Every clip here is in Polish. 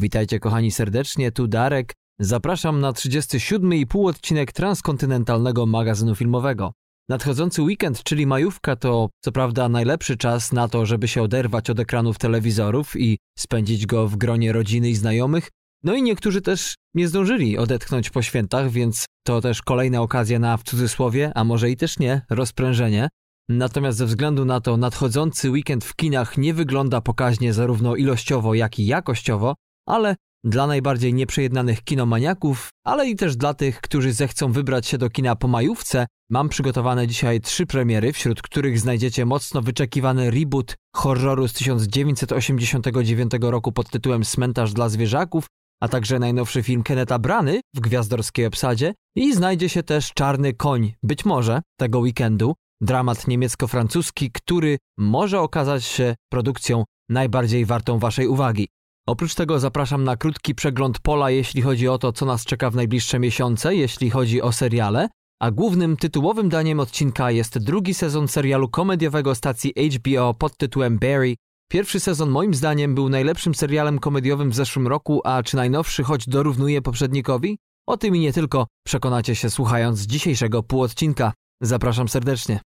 Witajcie kochani serdecznie, tu Darek. Zapraszam na 37,5 odcinek transkontynentalnego magazynu filmowego. Nadchodzący weekend, czyli majówka, to co prawda najlepszy czas na to, żeby się oderwać od ekranów telewizorów i spędzić go w gronie rodziny i znajomych. No i niektórzy też nie zdążyli odetchnąć po świętach, więc to też kolejna okazja na w cudzysłowie, a może i też nie, rozprężenie. Natomiast ze względu na to nadchodzący weekend w kinach nie wygląda pokaźnie zarówno ilościowo, jak i jakościowo, ale dla najbardziej nieprzejednanych kinomaniaków, ale i też dla tych, którzy zechcą wybrać się do kina po majówce, mam przygotowane dzisiaj trzy premiery, wśród których znajdziecie mocno wyczekiwany reboot horroru z 1989 roku pod tytułem Cmentarz dla zwierzaków, a także najnowszy film Keneta Brany w gwiazdorskiej obsadzie i znajdzie się też Czarny Koń, być może tego weekendu, dramat niemiecko-francuski, który może okazać się produkcją najbardziej wartą waszej uwagi. Oprócz tego zapraszam na krótki przegląd pola, jeśli chodzi o to, co nas czeka w najbliższe miesiące, jeśli chodzi o seriale, a głównym tytułowym daniem odcinka jest drugi sezon serialu komediowego stacji HBO pod tytułem Barry. Pierwszy sezon moim zdaniem był najlepszym serialem komediowym w zeszłym roku, a czy najnowszy choć dorównuje poprzednikowi? O tym i nie tylko przekonacie się słuchając dzisiejszego półodcinka. Zapraszam serdecznie.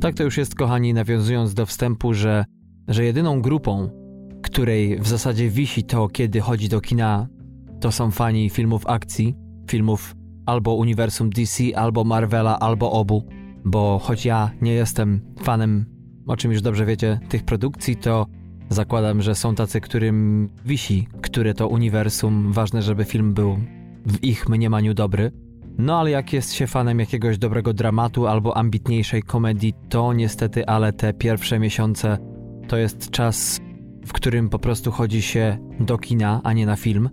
Tak to już jest, kochani, nawiązując do wstępu, że, że jedyną grupą, której w zasadzie wisi to, kiedy chodzi do kina, to są fani filmów akcji, filmów albo uniwersum DC, albo Marvela, albo obu. Bo choć ja nie jestem fanem, o czym już dobrze wiecie, tych produkcji, to zakładam, że są tacy, którym wisi, które to uniwersum, ważne, żeby film był w ich mniemaniu dobry. No ale jak jest się fanem jakiegoś dobrego dramatu albo ambitniejszej komedii, to niestety, ale te pierwsze miesiące to jest czas, w którym po prostu chodzi się do kina, a nie na film.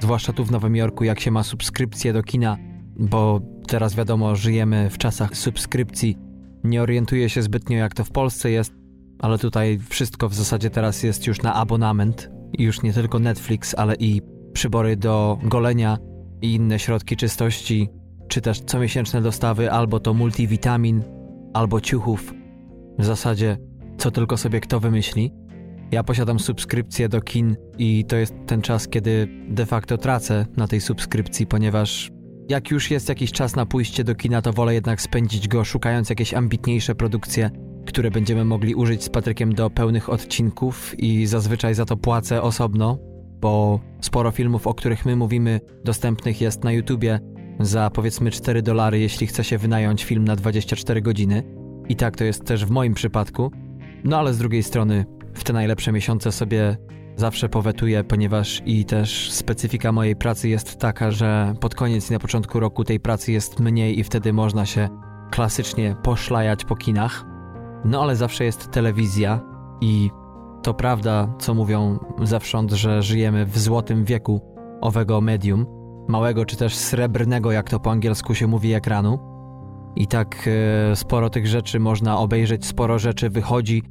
Zwłaszcza tu w Nowym Jorku, jak się ma subskrypcję do kina, bo teraz wiadomo, żyjemy w czasach subskrypcji. Nie orientuję się zbytnio, jak to w Polsce jest, ale tutaj wszystko w zasadzie teraz jest już na abonament. Już nie tylko Netflix, ale i przybory do golenia i inne środki czystości, czy też comiesięczne dostawy, albo to multivitamin, albo ciuchów. W zasadzie, co tylko sobie kto wymyśli. Ja posiadam subskrypcję do kin i to jest ten czas, kiedy de facto tracę na tej subskrypcji, ponieważ jak już jest jakiś czas na pójście do kina, to wolę jednak spędzić go szukając jakieś ambitniejsze produkcje, które będziemy mogli użyć z Patrykiem do pełnych odcinków i zazwyczaj za to płacę osobno, bo sporo filmów, o których my mówimy, dostępnych jest na YouTubie za powiedzmy 4 dolary, jeśli chce się wynająć film na 24 godziny. I tak to jest też w moim przypadku. No ale z drugiej strony, w te najlepsze miesiące sobie zawsze powetuję, ponieważ i też specyfika mojej pracy jest taka, że pod koniec i na początku roku tej pracy jest mniej i wtedy można się klasycznie poszlajać po kinach. No ale zawsze jest telewizja i to prawda, co mówią zewsząd, że żyjemy w złotym wieku owego medium, małego czy też srebrnego, jak to po angielsku się mówi, ekranu. I tak e, sporo tych rzeczy można obejrzeć, sporo rzeczy wychodzi,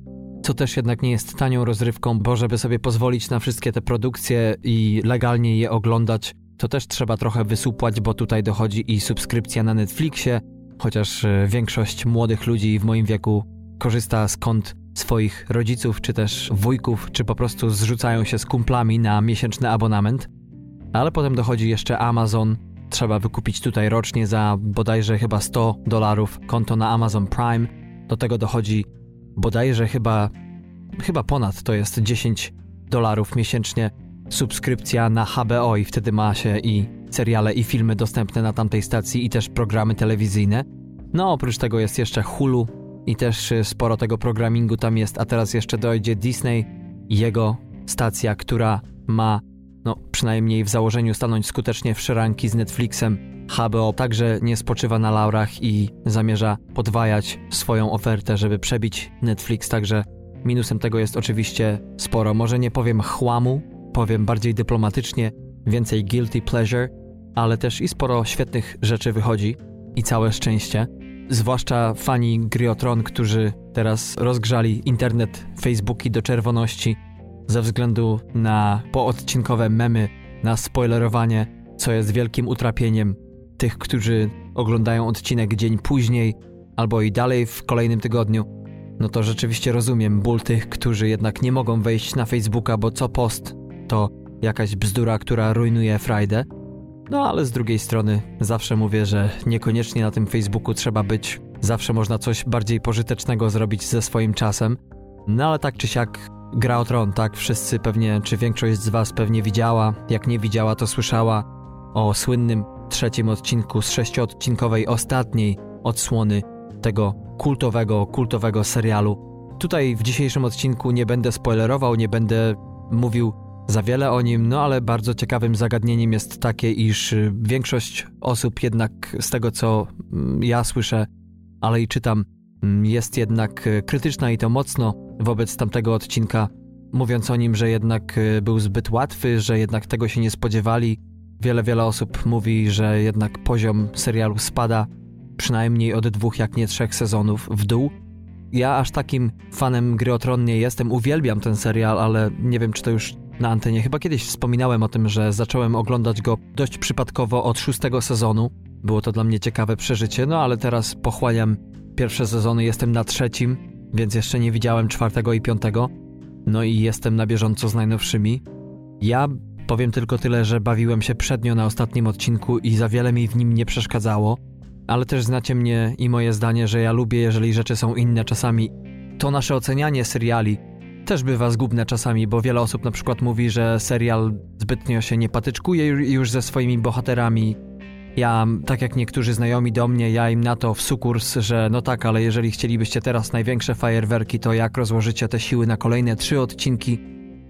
co też jednak nie jest tanią rozrywką, bo żeby sobie pozwolić na wszystkie te produkcje i legalnie je oglądać, to też trzeba trochę wysupłać, bo tutaj dochodzi i subskrypcja na Netflixie, chociaż e, większość młodych ludzi w moim wieku korzysta kont swoich rodziców, czy też wujków, czy po prostu zrzucają się z kumplami na miesięczny abonament. Ale potem dochodzi jeszcze Amazon. Trzeba wykupić tutaj rocznie za bodajże chyba 100 dolarów konto na Amazon Prime. Do tego dochodzi bodajże chyba, chyba ponad to jest 10 dolarów miesięcznie subskrypcja na HBO i wtedy ma się i seriale i filmy dostępne na tamtej stacji i też programy telewizyjne. No oprócz tego jest jeszcze Hulu, i też y, sporo tego programingu tam jest, a teraz jeszcze dojdzie Disney jego stacja, która ma, no przynajmniej w założeniu stanąć skutecznie w szeranki z Netflixem. HBO także nie spoczywa na laurach i zamierza podwajać swoją ofertę, żeby przebić Netflix, także minusem tego jest oczywiście sporo. Może nie powiem chłamu, powiem bardziej dyplomatycznie, więcej guilty pleasure, ale też i sporo świetnych rzeczy wychodzi i całe szczęście. Zwłaszcza fani gry Tron, którzy teraz rozgrzali internet, Facebooki do czerwoności ze względu na poodcinkowe memy, na spoilerowanie, co jest wielkim utrapieniem tych, którzy oglądają odcinek dzień później albo i dalej w kolejnym tygodniu. No to rzeczywiście rozumiem ból tych, którzy jednak nie mogą wejść na Facebooka, bo co post to jakaś bzdura, która rujnuje Friday. No ale z drugiej strony zawsze mówię, że niekoniecznie na tym Facebooku trzeba być. Zawsze można coś bardziej pożytecznego zrobić ze swoim czasem. No ale tak czy siak gra o tron, tak? Wszyscy pewnie, czy większość z was pewnie widziała, jak nie widziała, to słyszała o słynnym trzecim odcinku z sześciodcinkowej ostatniej odsłony tego kultowego, kultowego serialu. Tutaj w dzisiejszym odcinku nie będę spoilerował, nie będę mówił za wiele o nim, no ale bardzo ciekawym zagadnieniem jest takie, iż y, większość osób jednak z tego co mm, ja słyszę, ale i czytam, mm, jest jednak y, krytyczna i to mocno wobec tamtego odcinka, mówiąc o nim, że jednak y, był zbyt łatwy, że jednak tego się nie spodziewali. Wiele, wiele osób mówi, że jednak poziom serialu spada przynajmniej od dwóch, jak nie trzech sezonów w dół. Ja aż takim fanem Gry o Tron nie jestem, uwielbiam ten serial, ale nie wiem, czy to już na antenie. Chyba kiedyś wspominałem o tym, że zacząłem oglądać go dość przypadkowo od szóstego sezonu. Było to dla mnie ciekawe przeżycie, no ale teraz pochłaniam pierwsze sezony, jestem na trzecim, więc jeszcze nie widziałem czwartego i piątego. No i jestem na bieżąco z najnowszymi. Ja powiem tylko tyle, że bawiłem się przednio na ostatnim odcinku i za wiele mi w nim nie przeszkadzało, ale też znacie mnie i moje zdanie, że ja lubię, jeżeli rzeczy są inne czasami. To nasze ocenianie seriali też bywa zgubne czasami, bo wiele osób na przykład mówi, że serial zbytnio się nie patyczkuje już ze swoimi bohaterami. Ja, tak jak niektórzy znajomi do mnie, ja im na to w sukurs, że no tak, ale jeżeli chcielibyście teraz największe fajerwerki, to jak rozłożycie te siły na kolejne trzy odcinki?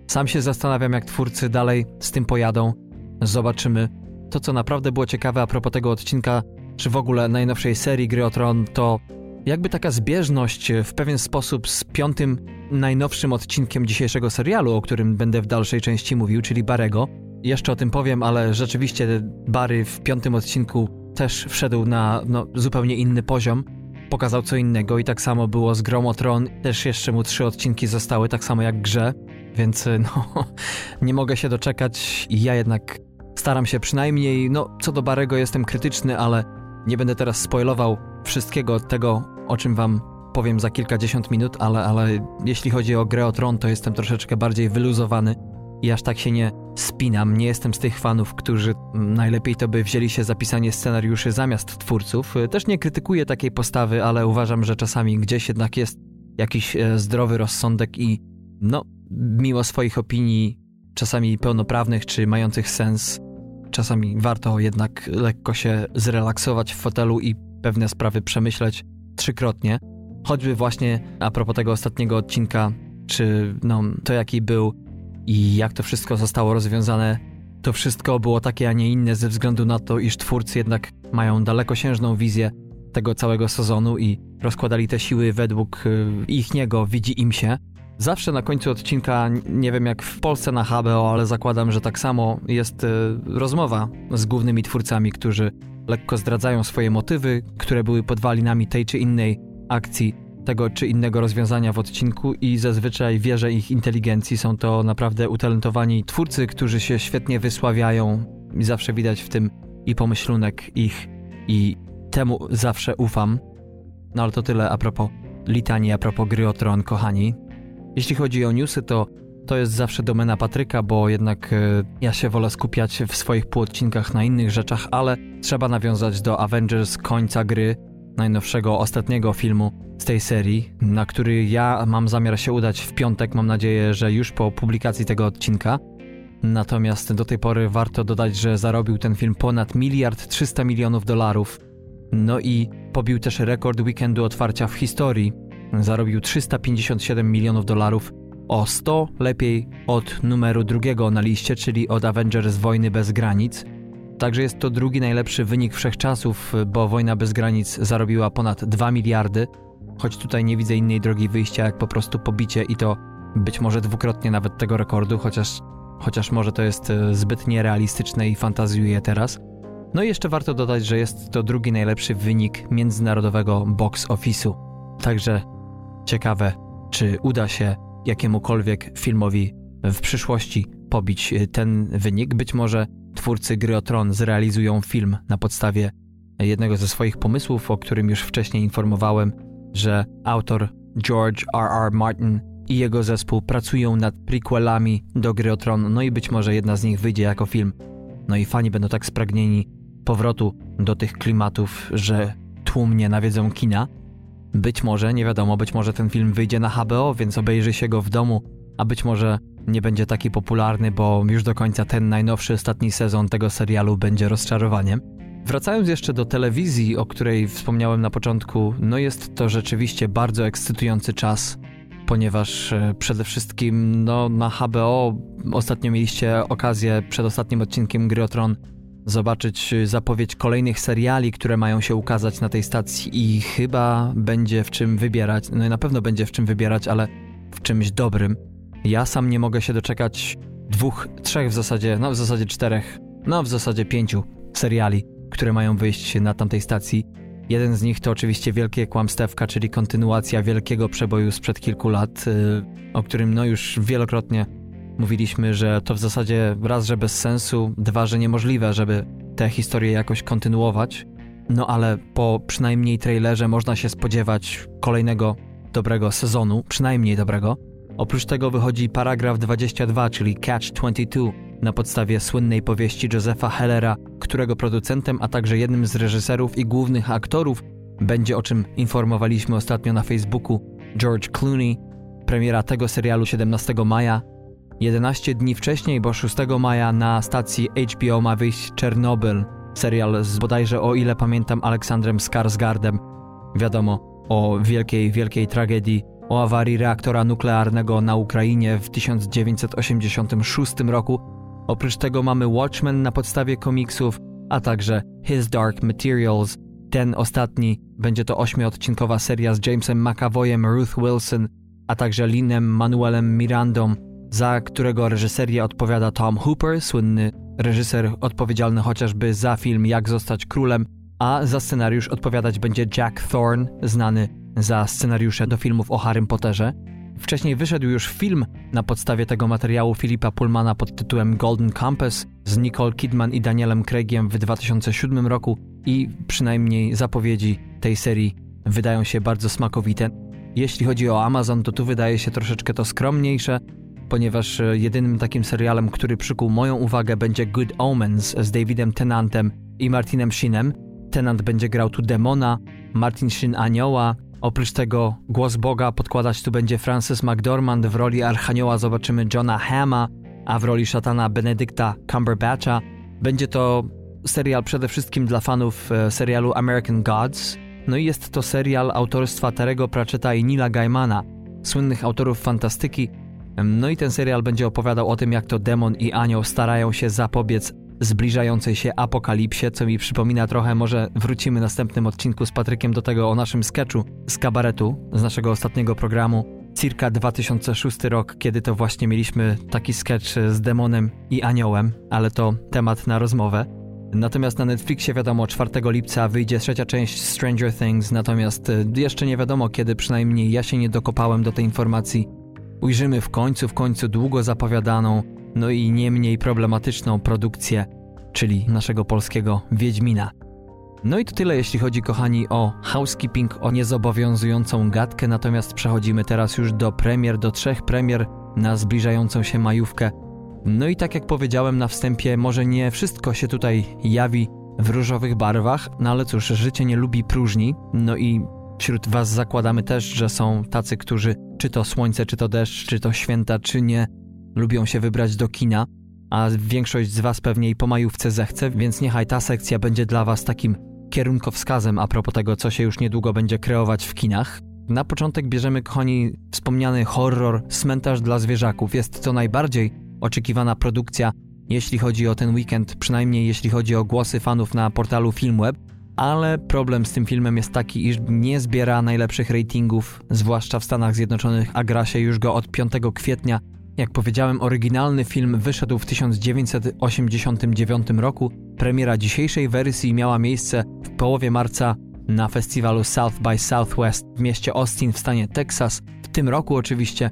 Sam się zastanawiam, jak twórcy dalej z tym pojadą. Zobaczymy. To, co naprawdę było ciekawe a propos tego odcinka, czy w ogóle najnowszej serii Gry o Tron, to jakby taka zbieżność w pewien sposób z piątym, najnowszym odcinkiem dzisiejszego serialu, o którym będę w dalszej części mówił, czyli Barego. Jeszcze o tym powiem, ale rzeczywiście Barry w piątym odcinku też wszedł na no, zupełnie inny poziom. Pokazał co innego i tak samo było z Grą o Tron. Też jeszcze mu trzy odcinki zostały, tak samo jak grze, więc no, nie mogę się doczekać i ja jednak staram się przynajmniej, no co do Barego jestem krytyczny, ale nie będę teraz spoilował wszystkiego tego, o czym wam powiem za kilkadziesiąt minut, ale, ale jeśli chodzi o grę o tron, to jestem troszeczkę bardziej wyluzowany i aż tak się nie spinam. Nie jestem z tych fanów, którzy najlepiej to by wzięli się za pisanie scenariuszy zamiast twórców. Też nie krytykuję takiej postawy, ale uważam, że czasami gdzieś jednak jest jakiś e, zdrowy rozsądek i no, mimo swoich opinii, czasami pełnoprawnych czy mających sens, czasami warto jednak lekko się zrelaksować w fotelu i pewne sprawy przemyśleć trzykrotnie. Choćby właśnie a propos tego ostatniego odcinka, czy no, to jaki był i jak to wszystko zostało rozwiązane, to wszystko było takie, a nie inne ze względu na to, iż twórcy jednak mają dalekosiężną wizję tego całego sezonu i rozkładali te siły według y, ich niego, widzi im się. Zawsze na końcu odcinka, nie wiem jak w Polsce na HBO, ale zakładam, że tak samo jest y, rozmowa z głównymi twórcami, którzy lekko zdradzają swoje motywy, które były podwalinami tej czy innej akcji, tego czy innego rozwiązania w odcinku i zazwyczaj wierzę ich inteligencji. Są to naprawdę utalentowani twórcy, którzy się świetnie wysławiają i zawsze widać w tym i pomyślunek ich i temu zawsze ufam. No ale to tyle a propos litanii, a propos gry o tron, kochani. Jeśli chodzi o newsy, to to jest zawsze domena Patryka, bo jednak e, ja się wolę skupiać w swoich półodcinkach na innych rzeczach, ale trzeba nawiązać do Avengers końca gry, najnowszego, ostatniego filmu z tej serii, na który ja mam zamiar się udać w piątek, mam nadzieję, że już po publikacji tego odcinka. Natomiast do tej pory warto dodać, że zarobił ten film ponad miliard 300 milionów dolarów. No i pobił też rekord weekendu otwarcia w historii. Zarobił 357 milionów dolarów, o 100 lepiej od numeru drugiego na liście, czyli od Avengers Wojny bez granic. Także jest to drugi najlepszy wynik wszechczasów, bo Wojna bez granic zarobiła ponad 2 miliardy, choć tutaj nie widzę innej drogi wyjścia jak po prostu pobicie i to być może dwukrotnie nawet tego rekordu, chociaż, chociaż może to jest e, zbyt nierealistyczne i fantazjuję teraz. No i jeszcze warto dodać, że jest to drugi najlepszy wynik międzynarodowego box office'u. Także ciekawe, czy uda się jakiemukolwiek filmowi w przyszłości pobić y, ten wynik. Być może twórcy Gry o Tron zrealizują film na podstawie jednego ze swoich pomysłów, o którym już wcześniej informowałem, że autor George R.R. Martin i jego zespół pracują nad prequelami do Gry o Tron, no i być może jedna z nich wyjdzie jako film. No i fani będą tak spragnieni powrotu do tych klimatów, że tłumnie nawiedzą kina. Być może, nie wiadomo, być może ten film wyjdzie na HBO, więc obejrzy się go w domu, a być może nie będzie taki popularny, bo już do końca ten najnowszy, ostatni sezon tego serialu będzie rozczarowaniem. Wracając jeszcze do telewizji, o której wspomniałem na początku, no jest to rzeczywiście bardzo ekscytujący czas, ponieważ e, przede wszystkim no, na HBO ostatnio mieliście okazję przed ostatnim odcinkiem Gry o Tron zobaczyć zapowiedź kolejnych seriali, które mają się ukazać na tej stacji i chyba będzie w czym wybierać. No i na pewno będzie w czym wybierać, ale w czymś dobrym. Ja sam nie mogę się doczekać dwóch, trzech w zasadzie, no w zasadzie czterech, no w zasadzie pięciu seriali, które mają wyjść na tamtej stacji. Jeden z nich to oczywiście Wielkie Kłamstewka, czyli kontynuacja wielkiego przeboju sprzed kilku lat, yy, o którym no już wielokrotnie mówiliśmy, że to w zasadzie raz, że bez sensu, dwa, że niemożliwe, żeby tę historię jakoś kontynuować. No ale po przynajmniej trailerze można się spodziewać kolejnego dobrego sezonu, przynajmniej dobrego. Oprócz tego wychodzi paragraf 22, czyli Catch 22, na podstawie słynnej powieści Josepha Hellera, którego producentem, a także jednym z reżyserów i głównych aktorów będzie, o czym informowaliśmy ostatnio na Facebooku, George Clooney. Premiera tego serialu 17 maja. 11 dni wcześniej, bo 6 maja na stacji HBO ma wyjść Czernobyl, serial z bodajże, o ile pamiętam, Aleksandrem Skarsgardem. Wiadomo, o wielkiej, wielkiej tragedii o awarii reaktora nuklearnego na Ukrainie w 1986 roku. Oprócz tego mamy Watchmen na podstawie komiksów, a także His Dark Materials. Ten ostatni będzie to ośmiodcinkowa seria z Jamesem McAvoyem, Ruth Wilson, a także Linem Manuelem Mirandą, za którego reżyserię odpowiada Tom Hooper, słynny reżyser odpowiedzialny chociażby za film Jak zostać królem, a za scenariusz odpowiadać będzie Jack Thorne, znany za scenariusze do filmów o Harrym Potterze. Wcześniej wyszedł już film na podstawie tego materiału Filipa Pullmana pod tytułem Golden Compass z Nicole Kidman i Danielem Craigiem w 2007 roku i przynajmniej zapowiedzi tej serii wydają się bardzo smakowite. Jeśli chodzi o Amazon, to tu wydaje się troszeczkę to skromniejsze, ponieważ jedynym takim serialem, który przykuł moją uwagę będzie Good Omens z Davidem Tennantem i Martinem Sheenem. Tennant będzie grał tu demona, Martin Sheen anioła, Oprócz tego głos Boga podkładać tu będzie Francis McDormand, w roli Archanioła zobaczymy Johna Hama, a w roli szatana Benedykta Cumberbatcha. Będzie to serial przede wszystkim dla fanów e, serialu American Gods. No i jest to serial autorstwa Terego Pratchetta i Nila Gaimana, słynnych autorów fantastyki. No i ten serial będzie opowiadał o tym, jak to demon i anioł starają się zapobiec zbliżającej się apokalipsie, co mi przypomina trochę, może wrócimy w następnym odcinku z Patrykiem do tego o naszym sketchu z kabaretu, z naszego ostatniego programu. Circa 2006 rok, kiedy to właśnie mieliśmy taki sketch z demonem i aniołem, ale to temat na rozmowę. Natomiast na Netflixie wiadomo, 4 lipca wyjdzie trzecia część Stranger Things, natomiast e, jeszcze nie wiadomo kiedy, przynajmniej ja się nie dokopałem do tej informacji. Ujrzymy w końcu, w końcu długo zapowiadaną, no i nie mniej problematyczną produkcję, czyli naszego polskiego Wiedźmina. No i to tyle, jeśli chodzi, kochani, o housekeeping, o niezobowiązującą gadkę, natomiast przechodzimy teraz już do premier, do trzech premier na zbliżającą się majówkę. No i tak jak powiedziałem na wstępie, może nie wszystko się tutaj jawi w różowych barwach, no ale cóż, życie nie lubi próżni, no i wśród Was zakładamy też, że są tacy, którzy czy to słońce, czy to deszcz, czy to święta, czy nie, lubią się wybrać do kina, a większość z Was pewnie i po majówce zechce, więc niechaj ta sekcja będzie dla Was takim kierunkowskazem a propos tego, co się już niedługo będzie kreować w kinach. Na początek bierzemy, kochani, wspomniany horror Cmentarz dla zwierzaków. Jest to najbardziej oczekiwana produkcja, jeśli chodzi o ten weekend, przynajmniej jeśli chodzi o głosy fanów na portalu Filmweb, ale problem z tym filmem jest taki, iż nie zbiera najlepszych ratingów, zwłaszcza w Stanach Zjednoczonych, a gra się już go od 5 kwietnia Jak powiedziałem, oryginalny film wyszedł w 1989 roku. Premiera dzisiejszej wersji miała miejsce w połowie marca na festiwalu South by Southwest w mieście Austin w stanie Texas. W tym roku oczywiście.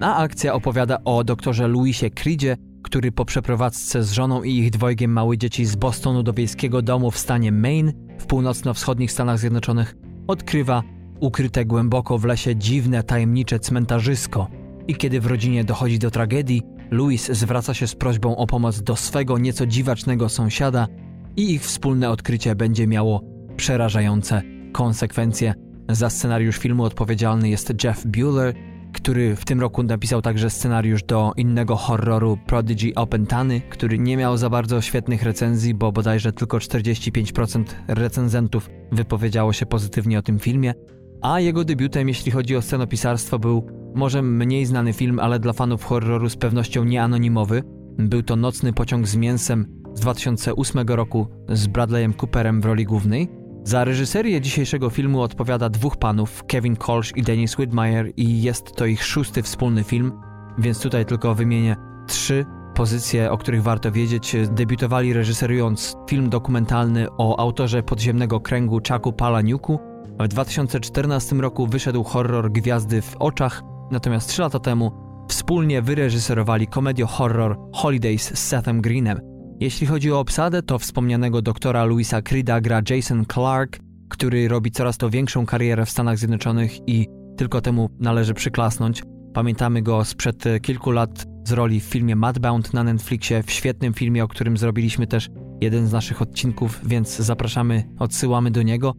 A akcja opowiada o doktorze Louisie Creedzie, który po przeprowadzce z żoną i ich dwojgiem małych dzieci z Bostonu do wiejskiego domu w stanie Maine w północno-wschodnich Stanach Zjednoczonych odkrywa ukryte głęboko w lesie dziwne, tajemnicze cmentarzysko. I kiedy w rodzinie dochodzi do tragedii, Louis zwraca się z prośbą o pomoc do swego nieco dziwacznego sąsiada i ich wspólne odkrycie będzie miało przerażające konsekwencje. Za scenariusz filmu odpowiedzialny jest Jeff Bueller, który w tym roku napisał także scenariusz do innego horroru Prodigy Opentany, który nie miał za bardzo świetnych recenzji, bo bodajże tylko 45% recenzentów wypowiedziało się pozytywnie o tym filmie, a jego debiutem, jeśli chodzi o scenopisarstwo, był może mniej znany film, ale dla fanów horroru z pewnością nieanonimowy. Był to Nocny pociąg z mięsem z 2008 roku z Bradleyem Cooperem w roli głównej. Za reżyserię dzisiejszego filmu odpowiada dwóch panów, Kevin Kolsch i Dennis Widmeyer i jest to ich szósty wspólny film, więc tutaj tylko wymienię trzy pozycje, o których warto wiedzieć. Debiutowali reżyserując film dokumentalny o autorze Podziemnego Kręgu Chucku Palaniuku. W 2014 roku wyszedł horror Gwiazdy w oczach, natomiast trzy lata temu wspólnie wyreżyserowali komedię horror Holidays z Sethem Greenem. Jeśli chodzi o obsadę, to wspomnianego doktora Louisa Creeda gra Jason Clark, który robi coraz to większą karierę w Stanach Zjednoczonych i tylko temu należy przyklasnąć. Pamiętamy go sprzed kilku lat z roli w filmie Madbound na Netflixie, w świetnym filmie, o którym zrobiliśmy też jeden z naszych odcinków, więc zapraszamy, odsyłamy do niego.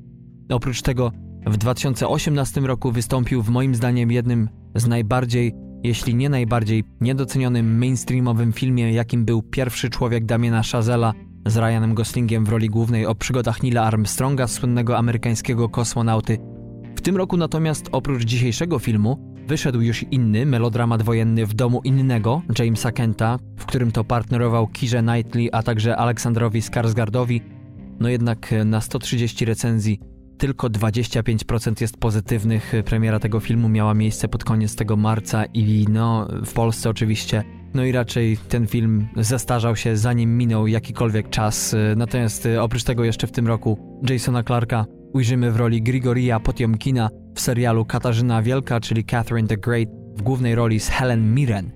Oprócz tego w 2018 roku wystąpił w moim zdaniem jednym z najbardziej jeśli nie najbardziej niedocenionym mainstreamowym filmie, jakim był Pierwszy Człowiek Damiena Chazela z Ryanem Goslingiem w roli głównej o przygodach Nila Armstronga, słynnego amerykańskiego kosmonauty. W tym roku natomiast oprócz dzisiejszego filmu wyszedł już inny melodramat wojenny w domu innego, Jamesa Kenta, w którym to partnerował Kirze Knightley, a także Aleksandrowi Skarsgardowi. No jednak na 130 recenzji tylko 25% jest pozytywnych. Premiera tego filmu miała miejsce pod koniec tego marca i no w Polsce oczywiście no i raczej ten film zestarzał się zanim minął jakikolwiek czas. Natomiast e, oprócz tego jeszcze w tym roku Jasona Clarka ujrzymy w roli Grigoria Potiomkina w serialu Katarzyna Wielka, czyli Catherine the Great w głównej roli z Helen Mirren.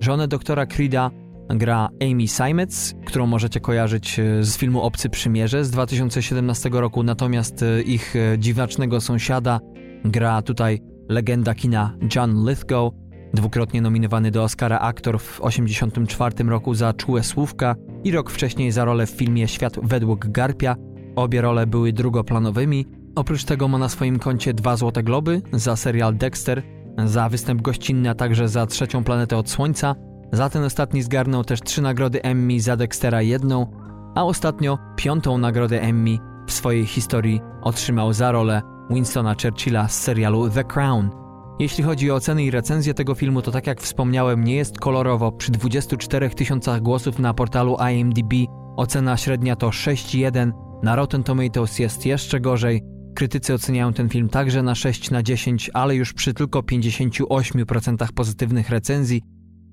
Żonę doktora Creeda gra Amy Simets, którą możecie kojarzyć e, z filmu Obcy Przymierze z 2017 roku, natomiast e, ich e, dziwacznego sąsiada gra tutaj legenda kina John Lithgow, dwukrotnie nominowany do Oscara aktor w 1984 roku za Czułe Słówka i rok wcześniej za rolę w filmie Świat według Garpia. Obie role były drugoplanowymi. Oprócz tego ma na swoim koncie dwa Złote Globy za serial Dexter, za występ gościnny, a także za Trzecią Planetę od Słońca – za ten ostatni zgarnął też trzy nagrody Emmy, za Dextera jedną, a ostatnio piątą nagrodę Emmy w swojej historii otrzymał za rolę Winstona Churchilla z serialu The Crown. Jeśli chodzi o oceny i recenzję tego filmu, to tak jak wspomniałem, nie jest kolorowo. Przy 24 tysiącach głosów na portalu IMDb ocena średnia to 6,1, na Rotten Tomatoes jest jeszcze gorzej. Krytycy oceniają ten film także na 6 na 10, ale już przy tylko 58% pozytywnych recenzji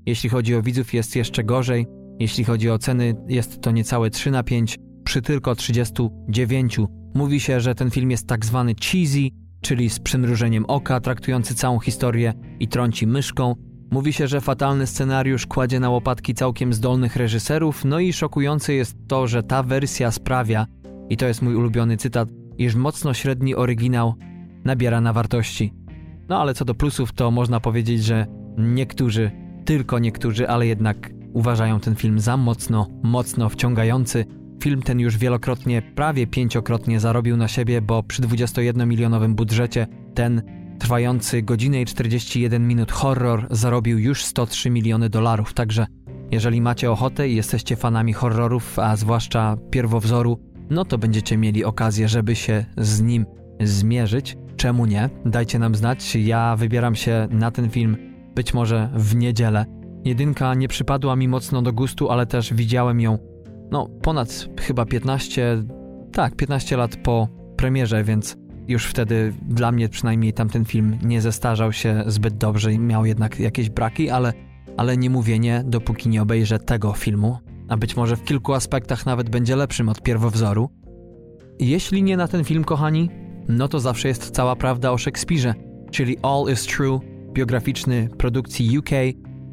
jeśli chodzi o widzów jest jeszcze gorzej, jeśli chodzi o ceny jest to niecałe 3 na 5 przy tylko 39. Mówi się, że ten film jest tak zwany cheesy, czyli z przymrużeniem oka, traktujący całą historię i trąci myszką. Mówi się, że fatalny scenariusz kładzie na łopatki całkiem zdolnych reżyserów, no i szokujące jest to, że ta wersja sprawia, i to jest mój ulubiony cytat, iż mocno średni oryginał nabiera na wartości. No ale co do plusów, to można powiedzieć, że niektórzy tylko niektórzy, ale jednak uważają ten film za mocno, mocno wciągający. Film ten już wielokrotnie, prawie pięciokrotnie zarobił na siebie, bo przy 21-milionowym budżecie ten trwający godzinę i 41 minut horror zarobił już 103 miliony dolarów. Także jeżeli macie ochotę i jesteście fanami horrorów, a zwłaszcza pierwowzoru, no to będziecie mieli okazję, żeby się z nim zmierzyć. Czemu nie? Dajcie nam znać. Ja wybieram się na ten film być może w niedzielę. Jedynka nie przypadła mi mocno do gustu, ale też widziałem ją, no, ponad chyba 15, tak, 15 lat po premierze, więc już wtedy dla mnie przynajmniej tamten film nie zestarzał się zbyt dobrze i miał jednak jakieś braki, ale ale nie mówienie, dopóki nie obejrzę tego filmu, a być może w kilku aspektach nawet będzie lepszym od pierwowzoru. Jeśli nie na ten film, kochani, no to zawsze jest cała prawda o Szekspirze, czyli All is True, biograficzny produkcji UK,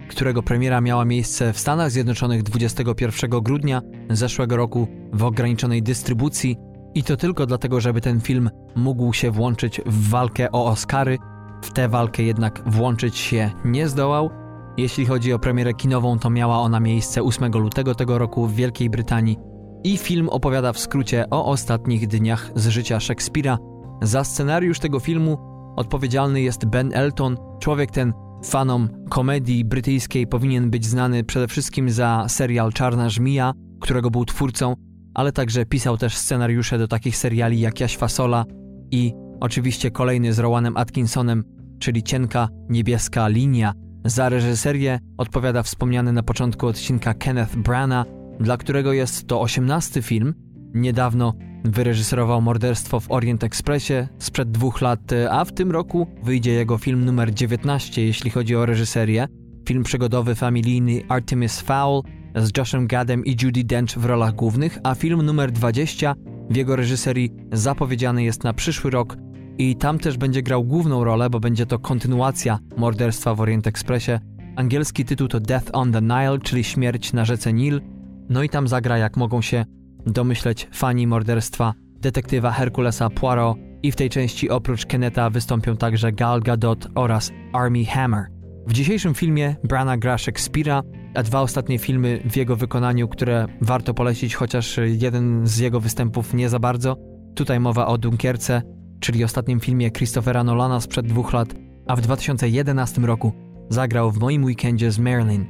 którego premiera miała miejsce w Stanach Zjednoczonych 21 grudnia zeszłego roku w ograniczonej dystrybucji i to tylko dlatego, żeby ten film mógł się włączyć w walkę o Oscary. W tę walkę jednak włączyć się nie zdołał. Jeśli chodzi o premierę kinową, to miała ona miejsce 8 lutego tego roku w Wielkiej Brytanii i film opowiada w skrócie o ostatnich dniach z życia Szekspira. Za scenariusz tego filmu odpowiedzialny jest Ben Elton, człowiek ten fanom komedii brytyjskiej powinien być znany przede wszystkim za serial Czarna Żmija, którego był twórcą, ale także pisał też scenariusze do takich seriali jak Jaś Fasola i oczywiście kolejny z Rowanem Atkinsonem, czyli Cienka Niebieska Linia. Za reżyserię odpowiada wspomniany na początku odcinka Kenneth Branagh, dla którego jest to osiemnasty film. Niedawno wyreżyserował morderstwo w Orient Expressie sprzed dwóch lat, a w tym roku wyjdzie jego film numer 19, jeśli chodzi o reżyserię. Film przygodowy familijny Artemis Fowl z Joshem Gadem i Judy Dench w rolach głównych, a film numer 20 w jego reżyserii zapowiedziany jest na przyszły rok i tam też będzie grał główną rolę, bo będzie to kontynuacja morderstwa w Orient Expressie. Angielski tytuł to Death on the Nile, czyli Śmierć na rzece Nil. No i tam zagra, jak mogą się domyśleć fani morderstwa detektywa Herkulesa Poirot i w tej części oprócz Keneta wystąpią także Gal Gadot oraz Army Hammer. W dzisiejszym filmie Brana gra Shakespeare'a, a dwa ostatnie filmy w jego wykonaniu, które warto polecić, chociaż jeden z jego występów nie za bardzo. Tutaj mowa o Dunkierce, czyli ostatnim filmie Christophera Nolana sprzed dwóch lat, a w 2011 roku zagrał w moim weekendzie z Marilyn.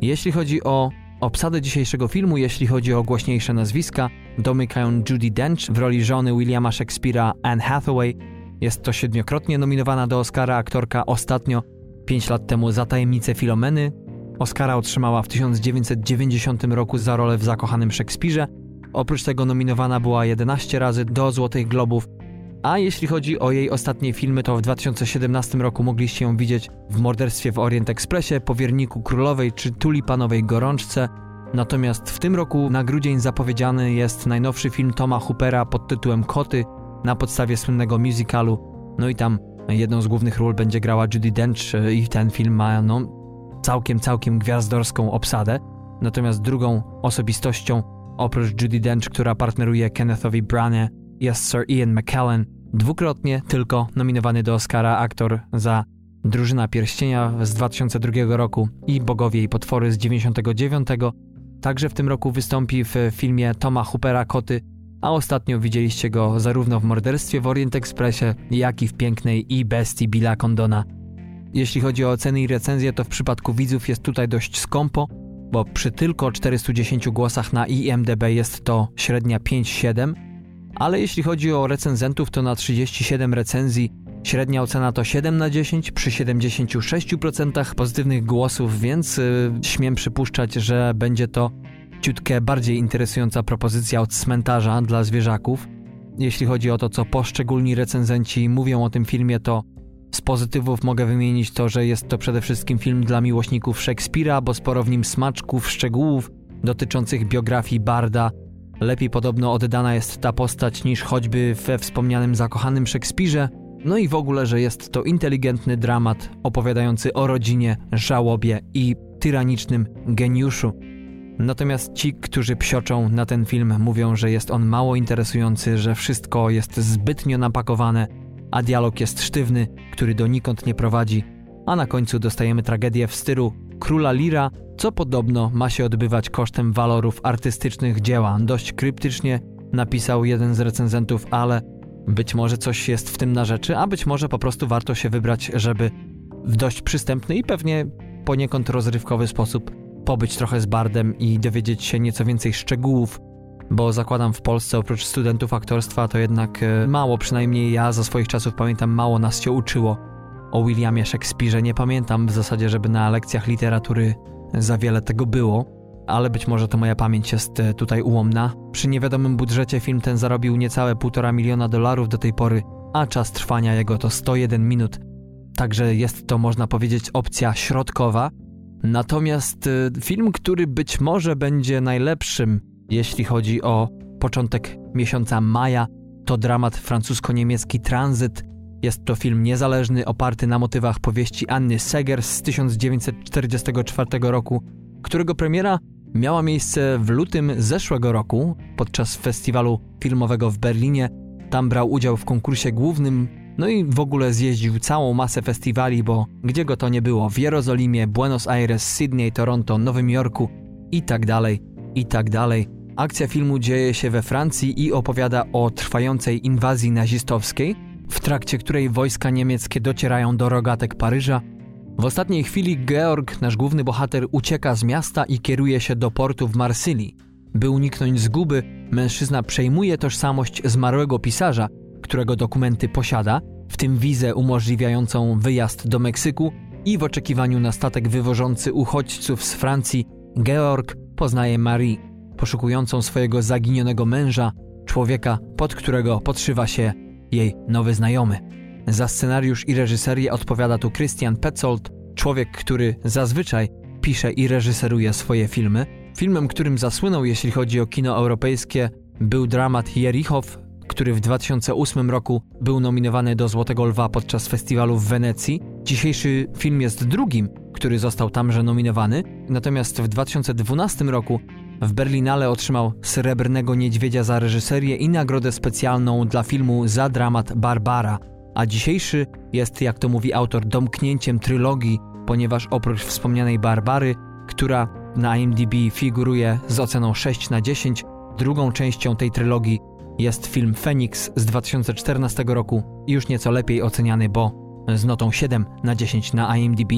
Jeśli chodzi o obsadę dzisiejszego filmu, jeśli chodzi o głośniejsze nazwiska, domykają Judy Dench w roli żony Williama Shakespeare'a Anne Hathaway. Jest to siedmiokrotnie nominowana do Oscara aktorka ostatnio, pięć lat temu za tajemnicę Filomeny. Oscara otrzymała w 1990 roku za rolę w zakochanym Szekspirze. Oprócz tego nominowana była 11 razy do Złotych Globów, a jeśli chodzi o jej ostatnie filmy, to w 2017 roku mogliście ją widzieć w Morderstwie w Orient Expressie, Powierniku Królowej czy Tulipanowej Gorączce. Natomiast w tym roku na grudzień zapowiedziany jest najnowszy film Toma Hoopera pod tytułem Koty na podstawie słynnego musicalu. No i tam jedną z głównych ról będzie grała Judy Dench i ten film ma no, całkiem, całkiem gwiazdorską obsadę. Natomiast drugą osobistością oprócz Judy Dench, która partneruje Kennethowi Branagh jest Sir Ian McKellen, dwukrotnie tylko nominowany do Oscara aktor za Drużyna Pierścienia z 2002 roku i Bogowie i Potwory z 99. Także w tym roku wystąpi w filmie Toma Hoopera Koty, a ostatnio widzieliście go zarówno w Morderstwie w Orient Expressie, jak i w Pięknej i Bestii Billa Condona. Jeśli chodzi o oceny i recenzje, to w przypadku widzów jest tutaj dość skąpo, bo przy tylko 410 głosach na IMDB jest to średnia 5-7, ale jeśli chodzi o recenzentów, to na 37 recenzji średnia ocena to 7 na 10 przy 76% pozytywnych głosów, więc yy, śmiem przypuszczać, że będzie to ciutkę bardziej interesująca propozycja od cmentarza dla zwierzaków. Jeśli chodzi o to, co poszczególni recenzenci mówią o tym filmie, to z pozytywów mogę wymienić to, że jest to przede wszystkim film dla miłośników Szekspira, bo sporo w nim smaczków, szczegółów dotyczących biografii Barda, Lepiej podobno oddana jest ta postać niż choćby we wspomnianym zakochanym Szekspirze. No i w ogóle, że jest to inteligentny dramat opowiadający o rodzinie, żałobie i tyranicznym geniuszu. Natomiast ci, którzy psioczą na ten film, mówią, że jest on mało interesujący, że wszystko jest zbytnio napakowane, a dialog jest sztywny, który donikąd nie prowadzi, a na końcu dostajemy tragedię w stylu Króla Lira co podobno ma się odbywać kosztem walorów artystycznych dzieła. Dość kryptycznie napisał jeden z recenzentów, ale być może coś jest w tym na rzeczy, a być może po prostu warto się wybrać, żeby w dość przystępny i pewnie poniekąd rozrywkowy sposób pobyć trochę z Bardem i dowiedzieć się nieco więcej szczegółów, bo zakładam w Polsce oprócz studentów aktorstwa to jednak e, mało, przynajmniej ja za swoich czasów pamiętam, mało nas się uczyło o Williamie Shakespeare. Nie pamiętam w zasadzie, żeby na lekcjach literatury za wiele tego było, ale być może to moja pamięć jest e, tutaj ułomna. Przy niewiadomym budżecie film ten zarobił niecałe 1,5 miliona dolarów do tej pory, a czas trwania jego to 101 minut. Także jest to, można powiedzieć, opcja środkowa. Natomiast y, film, który być może będzie najlepszym, jeśli chodzi o początek miesiąca maja, to dramat francusko-niemiecki Tranzyt. Jest to film niezależny, oparty na motywach powieści Anny Seger z 1944 roku, którego premiera miała miejsce w lutym zeszłego roku podczas festiwalu filmowego w Berlinie. Tam brał udział w konkursie głównym, no i w ogóle zjeździł całą masę festiwali, bo gdzie go to nie było, w Jerozolimie, Buenos Aires, Sydney, Toronto, Nowym Jorku i tak dalej, i tak dalej. Akcja filmu dzieje się we Francji i opowiada o trwającej inwazji nazistowskiej, w trakcie której wojska niemieckie docierają do rogatek Paryża. W ostatniej chwili Georg, nasz główny bohater, ucieka z miasta i kieruje się do portu w Marsylii. By uniknąć zguby, mężczyzna przejmuje tożsamość zmarłego pisarza, którego dokumenty posiada, w tym wizę umożliwiającą wyjazd do Meksyku i w oczekiwaniu na statek wywożący uchodźców z Francji, Georg poznaje Marie, poszukującą swojego zaginionego męża, człowieka, pod którego podszywa się jej nowy znajomy. Za scenariusz i reżyserię odpowiada tu Christian Petzold, człowiek, który zazwyczaj pisze i reżyseruje swoje filmy. Filmem, którym zasłynął, jeśli chodzi o kino europejskie, był dramat Jerichow, który w 2008 roku był nominowany do Złotego Lwa podczas festiwalu w Wenecji. Dzisiejszy film jest drugim, który został tamże nominowany, natomiast w 2012 roku w Berlinale otrzymał Srebrnego Niedźwiedzia za reżyserię i nagrodę specjalną dla filmu za dramat Barbara. A dzisiejszy jest, jak to mówi autor, domknięciem trylogii, ponieważ oprócz wspomnianej Barbary, która na IMDb figuruje z oceną 6 na 10, drugą częścią tej trylogii jest film Phoenix z 2014 roku, już nieco lepiej oceniany, bo z notą 7 na 10 na IMDb.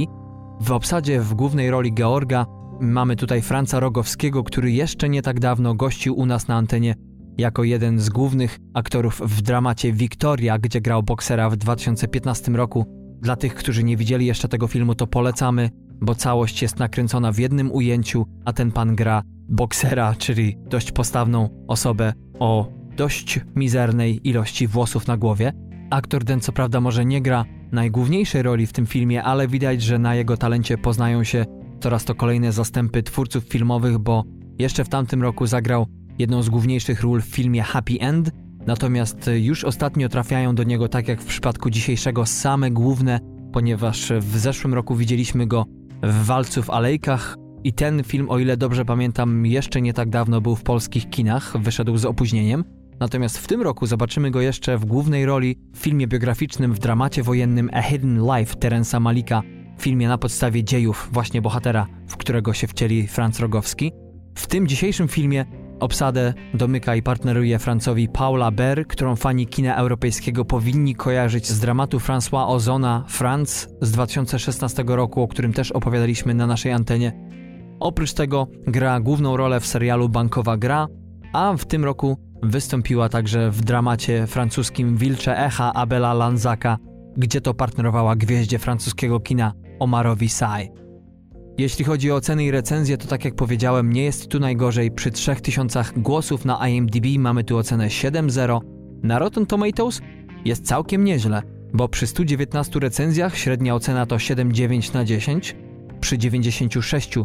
W obsadzie w głównej roli Georga mamy tutaj Franca Rogowskiego, który jeszcze nie tak dawno gościł u nas na antenie jako jeden z głównych aktorów w dramacie Victoria, gdzie grał boksera w 2015 roku. Dla tych, którzy nie widzieli jeszcze tego filmu, to polecamy, bo całość jest nakręcona w jednym ujęciu, a ten pan gra boksera, czyli dość postawną osobę o dość mizernej ilości włosów na głowie. Aktor ten co prawda może nie gra najgłówniejszej roli w tym filmie, ale widać, że na jego talencie poznają się coraz to kolejne zastępy twórców filmowych, bo jeszcze w tamtym roku zagrał jedną z główniejszych ról w filmie Happy End, natomiast już ostatnio trafiają do niego, tak jak w przypadku dzisiejszego, same główne, ponieważ w zeszłym roku widzieliśmy go w Walcu w Alejkach i ten film, o ile dobrze pamiętam, jeszcze nie tak dawno był w polskich kinach, wyszedł z opóźnieniem. Natomiast w tym roku zobaczymy go jeszcze w głównej roli w filmie biograficznym w dramacie wojennym A Hidden Life Terensa Malika, filmie na podstawie dziejów właśnie bohatera, w którego się wcieli Franz Rogowski. W tym dzisiejszym filmie obsadę domyka i partneruje Francowi Paula Ber, którą fani kina europejskiego powinni kojarzyć z dramatu François Ozona Franz z 2016 roku, o którym też opowiadaliśmy na naszej antenie. Oprócz tego gra główną rolę w serialu Bankowa Gra, a w tym roku Wystąpiła także w dramacie francuskim Wilcze Echa Abela Lanzaka, gdzie to partnerowała gwieździe francuskiego kina Omarowi Sy. Jeśli chodzi o oceny i recenzje, to tak jak powiedziałem, nie jest tu najgorzej. Przy 3000 głosów na IMDb mamy tu ocenę 7.0. Na Rotten Tomatoes jest całkiem nieźle, bo przy 119 recenzjach średnia ocena to 7,9 na 10, przy 96%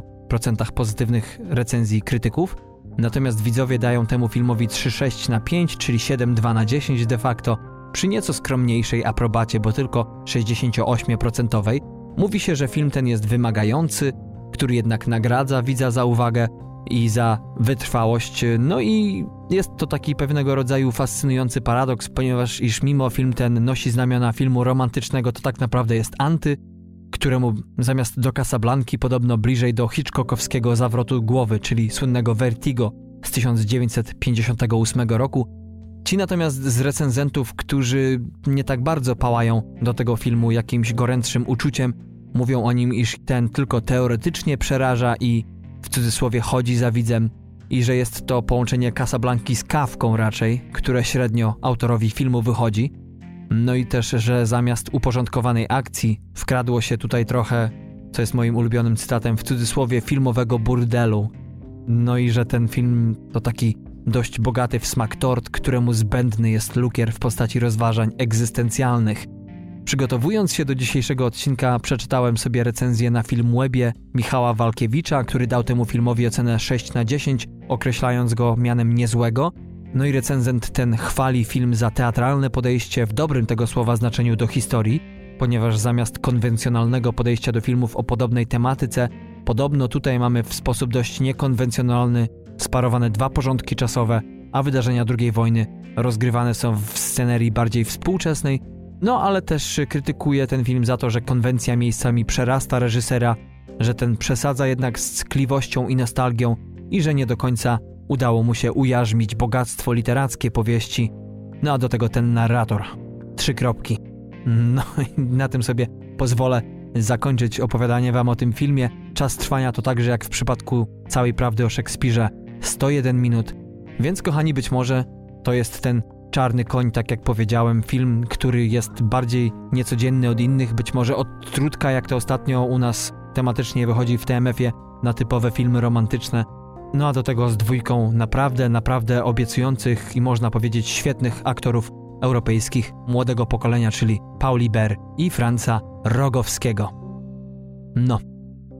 pozytywnych recenzji krytyków Natomiast widzowie dają temu filmowi 3,6 na 5, czyli 7,2 na 10 de facto, przy nieco skromniejszej aprobacie, bo tylko 68%. Mówi się, że film ten jest wymagający, który jednak nagradza widza za uwagę i za wytrwałość. No i jest to taki pewnego rodzaju fascynujący paradoks, ponieważ iż mimo film ten nosi znamiona filmu romantycznego, to tak naprawdę jest anty, któremu zamiast do Casablanki podobno bliżej do Hitchcockowskiego zawrotu głowy, czyli słynnego Vertigo z 1958 roku. Ci natomiast z recenzentów, którzy nie tak bardzo pałają do tego filmu jakimś gorętszym uczuciem, mówią o nim, iż ten tylko teoretycznie przeraża i w cudzysłowie chodzi za widzem i że jest to połączenie Casablanki z kawką raczej, które średnio autorowi filmu wychodzi. No i też, że zamiast uporządkowanej akcji wkradło się tutaj trochę, co jest moim ulubionym cytatem, w cudzysłowie filmowego burdelu. No i że ten film to taki dość bogaty w smak tort, któremu zbędny jest lukier w postaci rozważań egzystencjalnych. Przygotowując się do dzisiejszego odcinka, przeczytałem sobie recenzję na Filmwebie Michała Walkiewicza, który dał temu filmowi ocenę 6 na 10, określając go mianem niezłego. No i recenzent ten chwali film za teatralne podejście w dobrym tego słowa znaczeniu do historii, ponieważ zamiast konwencjonalnego podejścia do filmów o podobnej tematyce, podobno tutaj mamy w sposób dość niekonwencjonalny sparowane dwa porządki czasowe, a wydarzenia II wojny rozgrywane są w scenerii bardziej współczesnej, no ale też krytykuje ten film za to, że konwencja miejscami przerasta reżysera, że ten przesadza jednak z ckliwością i nostalgią i że nie do końca udało mu się ujarzmić bogactwo literackie powieści. No a do tego ten narrator. Trzy kropki. No i na tym sobie pozwolę zakończyć opowiadanie wam o tym filmie. Czas trwania to także jak w przypadku całej prawdy o Szekspirze 101 minut. Więc kochani, być może to jest ten Czarny Koń, tak jak powiedziałem, film, który jest bardziej niecodzienny od innych, być może od Trudka, jak to ostatnio u nas tematycznie wychodzi w TMF-ie na typowe filmy romantyczne. No a do tego z dwójką naprawdę, naprawdę obiecujących i można powiedzieć świetnych aktorów europejskich młodego pokolenia, czyli Pauli Ber i Franca Rogowskiego. No,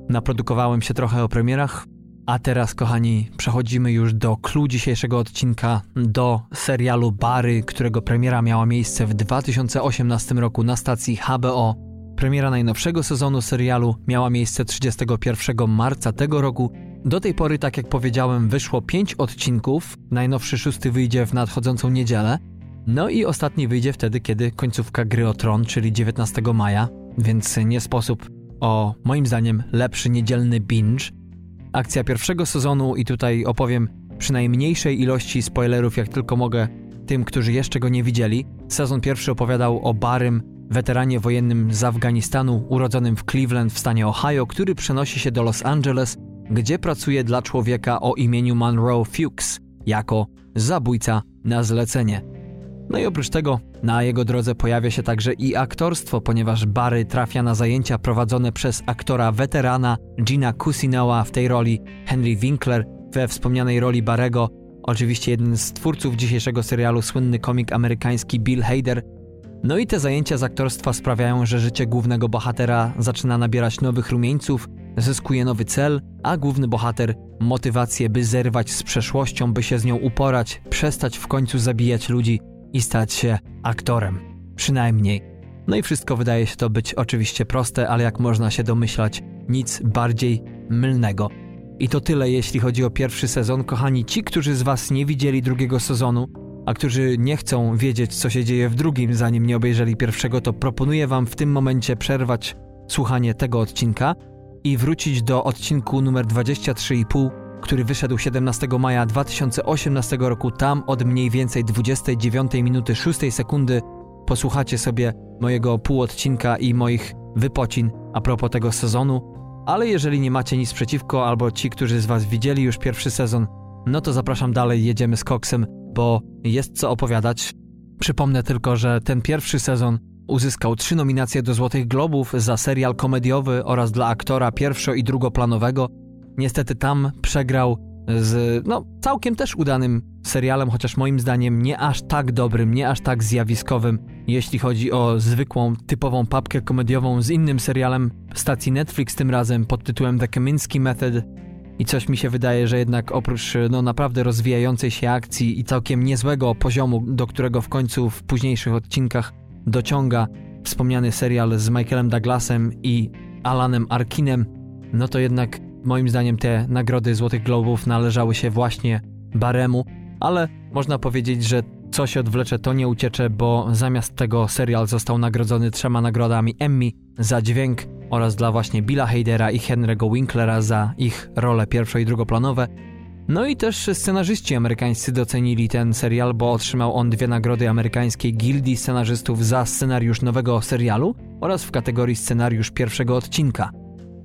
naprodukowałem się trochę o premierach, a teraz, kochani, przechodzimy już do clue dzisiejszego odcinka, do serialu Bary, którego premiera miała miejsce w 2018 roku na stacji HBO. Premiera najnowszego sezonu serialu miała miejsce 31 marca tego roku. Do tej pory, tak jak powiedziałem, wyszło 5 odcinków. Najnowszy szósty wyjdzie w nadchodzącą niedzielę. No i ostatni wyjdzie wtedy, kiedy końcówka gry o tron, czyli 19 maja, więc nie sposób o moim zdaniem lepszy niedzielny binge. Akcja pierwszego sezonu i tutaj opowiem przy najmniejszej ilości spoilerów, jak tylko mogę, tym, którzy jeszcze go nie widzieli. Sezon pierwszy opowiadał o Barym, weteranie wojennym z Afganistanu, urodzonym w Cleveland w stanie Ohio, który przenosi się do Los Angeles, gdzie pracuje dla człowieka o imieniu Monroe Fuchs jako zabójca na zlecenie. No i oprócz tego na jego drodze pojawia się także i aktorstwo, ponieważ Barry trafia na zajęcia prowadzone przez aktora weterana Gina Cusinoa w tej roli, Henry Winkler we wspomnianej roli Barego, oczywiście jeden z twórców dzisiejszego serialu, słynny komik amerykański Bill Hader. No i te zajęcia z aktorstwa sprawiają, że życie głównego bohatera zaczyna nabierać nowych rumieńców, zyskuje nowy cel, a główny bohater motywację, by zerwać z przeszłością, by się z nią uporać, przestać w końcu zabijać ludzi i stać się aktorem. Przynajmniej. No i wszystko wydaje się to być oczywiście proste, ale jak można się domyślać, nic bardziej mylnego. I to tyle, jeśli chodzi o pierwszy sezon. Kochani, ci, którzy z Was nie widzieli drugiego sezonu, a którzy nie chcą wiedzieć, co się dzieje w drugim, zanim nie obejrzeli pierwszego, to proponuję Wam w tym momencie przerwać słuchanie tego odcinka i wrócić do odcinku numer 23,5 który wyszedł 17 maja 2018 roku. Tam od mniej więcej 29 minuty 6 sekundy posłuchacie sobie mojego półodcinka i moich wypocin a propos tego sezonu. Ale jeżeli nie macie nic przeciwko, albo ci, którzy z Was widzieli już pierwszy sezon, no to zapraszam dalej, jedziemy z koksem, bo jest co opowiadać. Przypomnę tylko, że ten pierwszy sezon uzyskał trzy nominacje do Złotych Globów za serial komediowy oraz dla aktora pierwszo- i drugoplanowego. Niestety tam przegrał z no, całkiem też udanym serialem, chociaż moim zdaniem nie aż tak dobrym, nie aż tak zjawiskowym, jeśli chodzi o zwykłą, typową papkę komediową z innym serialem stacji Netflix, tym razem pod tytułem The Kaminsky Method. I coś mi się wydaje, że jednak oprócz no, naprawdę rozwijającej się akcji i całkiem niezłego poziomu, do którego w końcu w późniejszych odcinkach dociąga wspomniany serial z Michaelem Douglasem i Alanem Arkinem, no to jednak Moim zdaniem te nagrody Złotych Globów należały się właśnie Baremu, ale można powiedzieć, że co się odwlecze, to nie uciecze, bo zamiast tego serial został nagrodzony trzema nagrodami Emmy za dźwięk oraz dla właśnie Billa Hadera i Henry'ego Winklera za ich role pierwszo- i drugoplanowe. No i też scenarzyści amerykańscy docenili ten serial, bo otrzymał on dwie nagrody amerykańskiej Gildii Scenarzystów za scenariusz nowego serialu oraz w kategorii scenariusz pierwszego odcinka.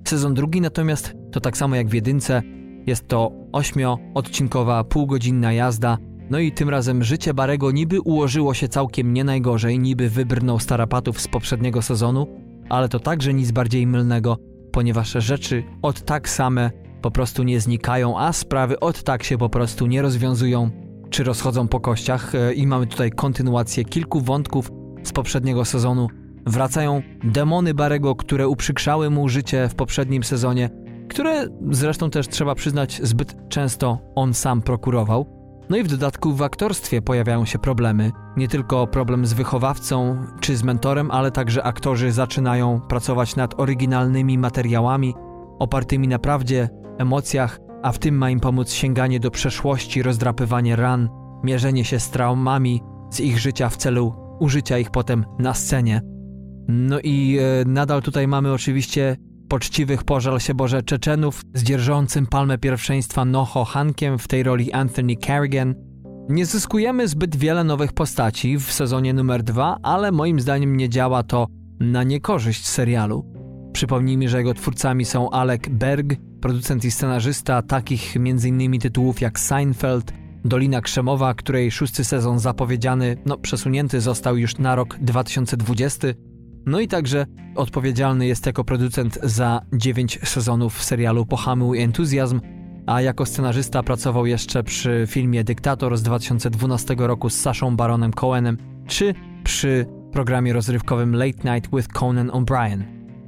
Sezon drugi natomiast to tak samo jak w jedynce, jest to ośmioodcinkowa, półgodzinna jazda, no i tym razem życie Barego niby ułożyło się całkiem nie najgorzej, niby wybrnął starapatów z poprzedniego sezonu, ale to także nic bardziej mylnego, ponieważ rzeczy od tak same po prostu nie znikają, a sprawy od tak się po prostu nie rozwiązują czy rozchodzą po kościach. E, i mamy tutaj kontynuację kilku wątków z poprzedniego sezonu, wracają demony Barego, które uprzykrzały mu życie w poprzednim sezonie, które zresztą też trzeba przyznać zbyt często on sam prokurował. No i w dodatku w aktorstwie pojawiają się problemy. Nie tylko problem z wychowawcą czy z mentorem, ale także aktorzy zaczynają pracować nad oryginalnymi materiałami, opartymi na prawdzie, emocjach, a w tym ma im pomóc sięganie do przeszłości, rozdrapywanie ran, mierzenie się z traumami z ich życia w celu użycia ich potem na scenie. No i e, nadal tutaj mamy oczywiście poczciwych pożal się Boże Czeczenów z dzierżącym palmę pierwszeństwa Noho Hankiem w tej roli Anthony Carrigan. Nie zyskujemy zbyt wiele nowych postaci w sezonie numer dwa, ale moim zdaniem nie działa to na niekorzyść serialu. Przypomnijmy, że jego twórcami są Alec Berg, producent i scenarzysta takich m.in. tytułów jak Seinfeld, Dolina Krzemowa, której szósty sezon zapowiedziany, no przesunięty został już na rok 2020, no i także odpowiedzialny jest jako producent za 9 sezonów serialu Pohamuj Entuzjazm, a jako scenarzysta pracował jeszcze przy filmie Dyktator z 2012 roku z Saszą Baronem Cohenem, czy przy programie rozrywkowym Late Night with Conan O'Brien.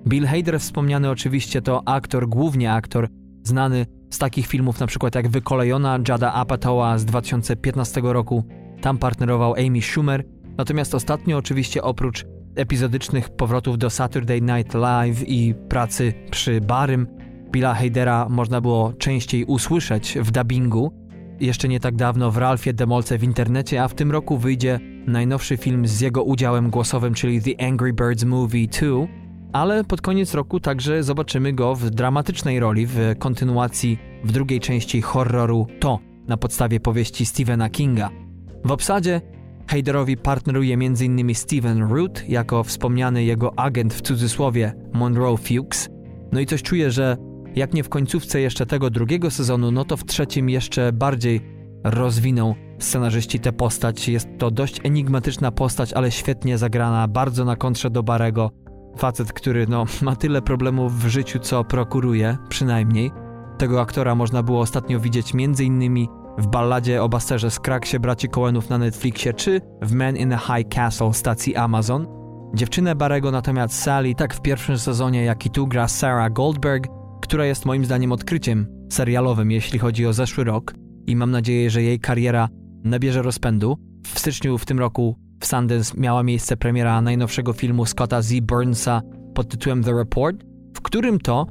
Bill Hader wspomniany oczywiście to aktor, głównie aktor, znany z takich filmów np. jak Wykolejona Jada Apatowa z 2015 roku. Tam partnerował Amy Schumer, natomiast ostatnio oczywiście oprócz epizodycznych powrotów do Saturday Night Live i pracy przy Barym, Billa Hadera można było częściej usłyszeć w dubbingu. Jeszcze nie tak dawno w Ralfie Demolce w internecie, a w tym roku wyjdzie najnowszy film z jego udziałem głosowym, czyli The Angry Birds Movie 2, ale pod koniec roku także zobaczymy go w dramatycznej roli w kontynuacji w drugiej części horroru To na podstawie powieści Stephena Kinga. W obsadzie Haderowi partneruje m.in. Steven Root jako wspomniany jego agent w cudzysłowie Monroe Fuchs. No i coś czuję, że jak nie w końcówce jeszcze tego drugiego sezonu, no to w trzecim jeszcze bardziej rozwiną scenarzyści tę postać. Jest to dość enigmatyczna postać, ale świetnie zagrana, bardzo na kontrze do Barego. Facet, który no, ma tyle problemów w życiu, co prokuruje, przynajmniej. Tego aktora można było ostatnio widzieć m.in w balladzie o Basterze Skraksie braci Coenów na Netflixie czy w Man in a High Castle stacji Amazon. Dziewczynę Barego natomiast Sally tak w pierwszym sezonie, jak i tu gra Sarah Goldberg, która jest moim zdaniem odkryciem serialowym, jeśli chodzi o zeszły rok i mam nadzieję, że jej kariera nabierze rozpędu. W styczniu w tym roku w Sundance miała miejsce premiera najnowszego filmu Scotta Z. Burnsa pod tytułem The Report, w którym to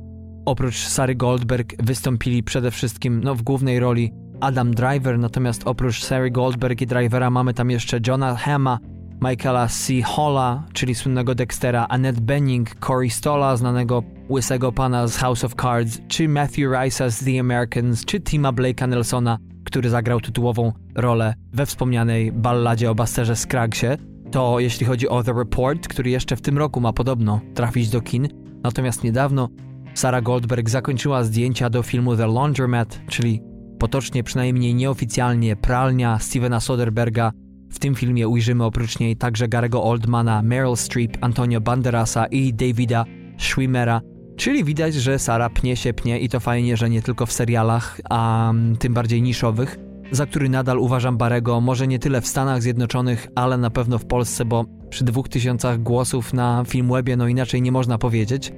oprócz Sary Goldberg wystąpili przede wszystkim no, w głównej roli Adam Driver, natomiast oprócz Sary Goldberg i Drivera mamy tam jeszcze Johna Hama, Michaela C. Halla, czyli słynnego Dextera, Annette Bening, Corey Stolla, znanego łysego pana z House of Cards, czy Matthew Rice'a z The Americans, czy Tima Blake'a Nelsona, który zagrał tytułową rolę we wspomnianej balladzie o Basterze Scraggsie. To jeśli chodzi o The Report, który jeszcze w tym roku ma podobno trafić do kin, natomiast niedawno Sarah Goldberg zakończyła zdjęcia do filmu The Laundromat, czyli potocznie przynajmniej nieoficjalnie pralnia Stevena Soderberga. W tym filmie ujrzymy oprócz niej także Garego Oldmana, Meryl Streep, Antonio Banderasa i Davida Schwimmera. Czyli widać, że Sara pnie się pnie i to fajnie, że nie tylko w serialach, a tym bardziej niszowych, za który nadal uważam Barego może nie tyle w Stanach Zjednoczonych, ale na pewno w Polsce, bo przy dwóch tysiącach głosów na Filmwebie no inaczej nie można powiedzieć.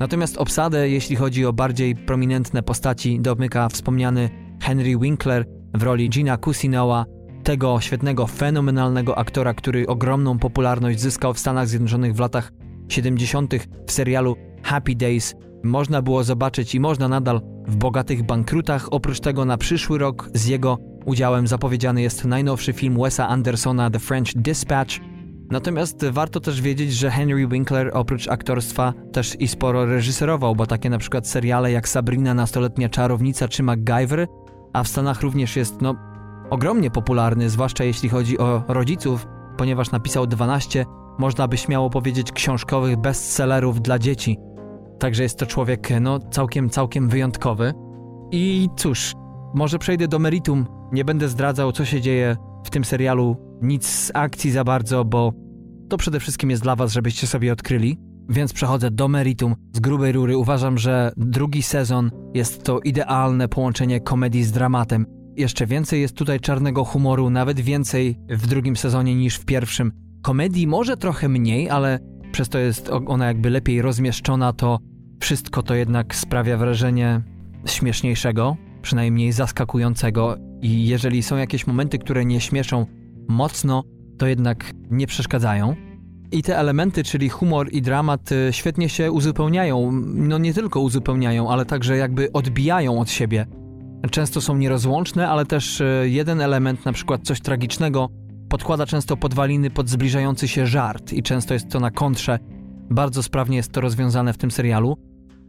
Natomiast obsadę, jeśli chodzi o bardziej prominentne postaci, domyka wspomniany Henry Winkler w roli Gina Cusinoa, tego świetnego, fenomenalnego aktora, który ogromną popularność zyskał w Stanach Zjednoczonych w latach 70. w serialu Happy Days. Można było zobaczyć i można nadal w Bogatych Bankrutach. Oprócz tego na przyszły rok z jego udziałem zapowiedziany jest najnowszy film Wesa Andersona The French Dispatch. Natomiast warto też wiedzieć, że Henry Winkler oprócz aktorstwa też i sporo reżyserował, bo takie na przykład seriale jak Sabrina Nastoletnia Czarownica czy MacGyver a w Stanach również jest no, ogromnie popularny, zwłaszcza jeśli chodzi o rodziców, ponieważ napisał 12, można by śmiało powiedzieć, książkowych bestsellerów dla dzieci. Także jest to człowiek no, całkiem, całkiem wyjątkowy. I cóż, może przejdę do meritum. Nie będę zdradzał, co się dzieje w tym serialu, nic z akcji za bardzo, bo to przede wszystkim jest dla Was, żebyście sobie odkryli. Więc przechodzę do meritum. Z grubej rury uważam, że drugi sezon jest to idealne połączenie komedii z dramatem. Jeszcze więcej jest tutaj czarnego humoru, nawet więcej w drugim sezonie niż w pierwszym. Komedii może trochę mniej, ale przez to jest ona jakby lepiej rozmieszczona, to wszystko to jednak sprawia wrażenie śmieszniejszego, przynajmniej zaskakującego. I jeżeli są jakieś momenty, które nie śmieszą mocno, to jednak nie przeszkadzają. I te elementy, czyli humor i dramat, y, świetnie się uzupełniają. No nie tylko uzupełniają, ale także jakby odbijają od siebie. Często są nierozłączne, ale też y, jeden element, na przykład coś tragicznego, podkłada często podwaliny pod zbliżający się żart i często jest to na kontrze. Bardzo sprawnie jest to rozwiązane w tym serialu.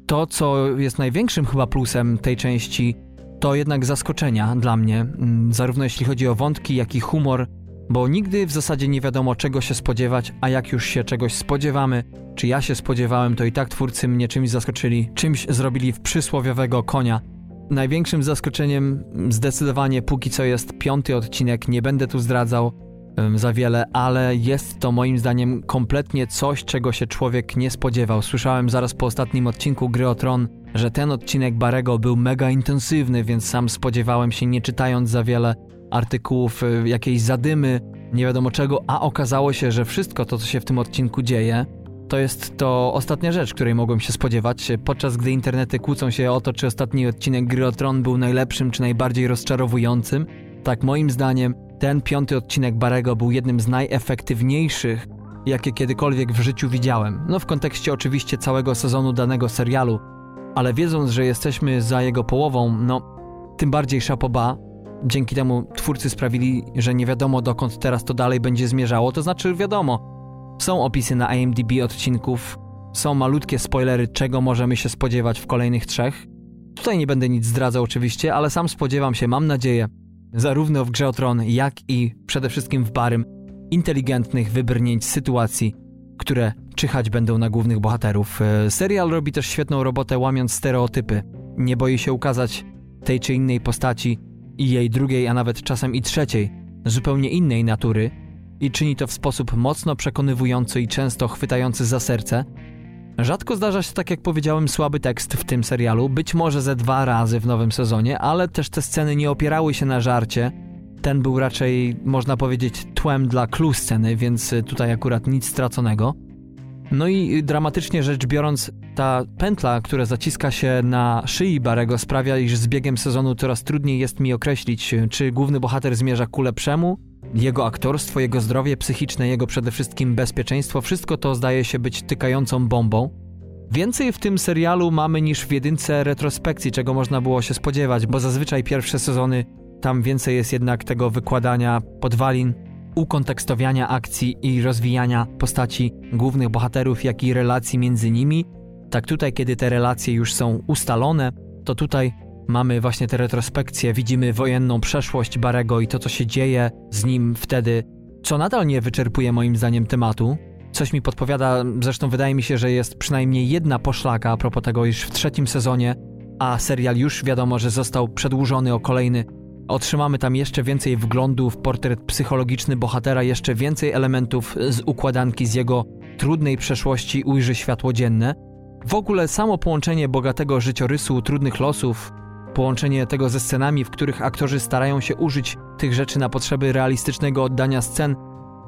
To, co jest największym chyba plusem tej części, to jednak zaskoczenia dla mnie, mm, zarówno jeśli chodzi o wątki, jak i humor, bo nigdy w zasadzie nie wiadomo czego się spodziewać, a jak już się czegoś spodziewamy, czy ja się spodziewałem, to i tak twórcy mnie czymś zaskoczyli, czymś zrobili w przysłowiowego konia. Największym zaskoczeniem zdecydowanie póki co jest piąty odcinek, nie będę tu zdradzał um, za wiele, ale jest to moim zdaniem kompletnie coś, czego się człowiek nie spodziewał. Słyszałem zaraz po ostatnim odcinku Gry o Tron, że ten odcinek Barego był mega intensywny, więc sam spodziewałem się, nie czytając za wiele artykułów, y, jakiejś zadymy, nie wiadomo czego, a okazało się, że wszystko to, co się w tym odcinku dzieje, to jest to ostatnia rzecz, której mogłem się spodziewać, podczas gdy internety kłócą się o to, czy ostatni odcinek Gry o Tron był najlepszym, czy najbardziej rozczarowującym. Tak, moim zdaniem, ten piąty odcinek Barego był jednym z najefektywniejszych, jakie kiedykolwiek w życiu widziałem. No w kontekście oczywiście całego sezonu danego serialu, ale wiedząc, że jesteśmy za jego połową, no tym bardziej szapoba. Dzięki temu twórcy sprawili, że nie wiadomo dokąd teraz to dalej będzie zmierzało, to znaczy wiadomo. Są opisy na IMDb odcinków, są malutkie spoilery, czego możemy się spodziewać w kolejnych trzech. Tutaj nie będę nic zdradzał oczywiście, ale sam spodziewam się, mam nadzieję, zarówno w Grze o Tron, jak i przede wszystkim w Barym, inteligentnych wybrnięć sytuacji, które czyhać będą na głównych bohaterów. E, serial robi też świetną robotę łamiąc stereotypy. Nie boi się ukazać tej czy innej postaci i jej drugiej, a nawet czasem i trzeciej, zupełnie innej natury i czyni to w sposób mocno przekonywujący i często chwytający za serce. Rzadko zdarza się, tak jak powiedziałem, słaby tekst w tym serialu, być może ze dwa razy w nowym sezonie, ale też te sceny nie opierały się na żarcie. Ten był raczej, można powiedzieć, tłem dla clue sceny, więc tutaj akurat nic straconego. No i dramatycznie rzecz biorąc, ta pętla, która zaciska się na szyi Barego sprawia, iż z biegiem sezonu coraz trudniej jest mi określić, czy główny bohater zmierza ku lepszemu, jego aktorstwo, jego zdrowie psychiczne, jego przede wszystkim bezpieczeństwo, wszystko to zdaje się być tykającą bombą. Więcej w tym serialu mamy niż w jedynce retrospekcji, czego można było się spodziewać, bo zazwyczaj pierwsze sezony tam więcej jest jednak tego wykładania podwalin, ukontekstowiania akcji i rozwijania postaci głównych bohaterów, jak i relacji między nimi. Tak tutaj, kiedy te relacje już są ustalone, to tutaj mamy właśnie te retrospekcje, widzimy wojenną przeszłość Barego i to, co się dzieje z nim wtedy, co nadal nie wyczerpuje moim zdaniem tematu. Coś mi podpowiada, zresztą wydaje mi się, że jest przynajmniej jedna poszlaka a propos tego, iż w trzecim sezonie, a serial już wiadomo, że został przedłużony o kolejny Otrzymamy tam jeszcze więcej wglądu w portret psychologiczny bohatera, jeszcze więcej elementów z układanki z jego trudnej przeszłości ujrzy światło dzienne. W ogóle samo połączenie bogatego życiorysu, trudnych losów, połączenie tego ze scenami, w których aktorzy starają się użyć tych rzeczy na potrzeby realistycznego oddania scen,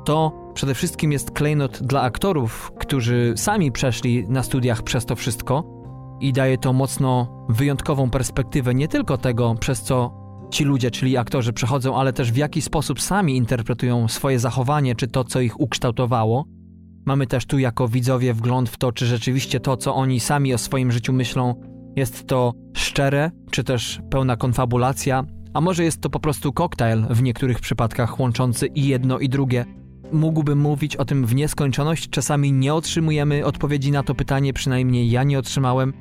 to przede wszystkim jest klejnot dla aktorów, którzy sami przeszli na studiach przez to wszystko i daje to mocno wyjątkową perspektywę nie tylko tego, przez co ci ludzie, czyli aktorzy przechodzą, ale też w jaki sposób sami interpretują swoje zachowanie, czy to, co ich ukształtowało. Mamy też tu jako widzowie wgląd w to, czy rzeczywiście to, co oni sami o swoim życiu myślą, jest to szczere, czy też pełna konfabulacja, a może jest to po prostu koktajl w niektórych przypadkach łączący i jedno i drugie. Mógłbym mówić o tym w nieskończoność, czasami nie otrzymujemy odpowiedzi na to pytanie, przynajmniej ja nie otrzymałem.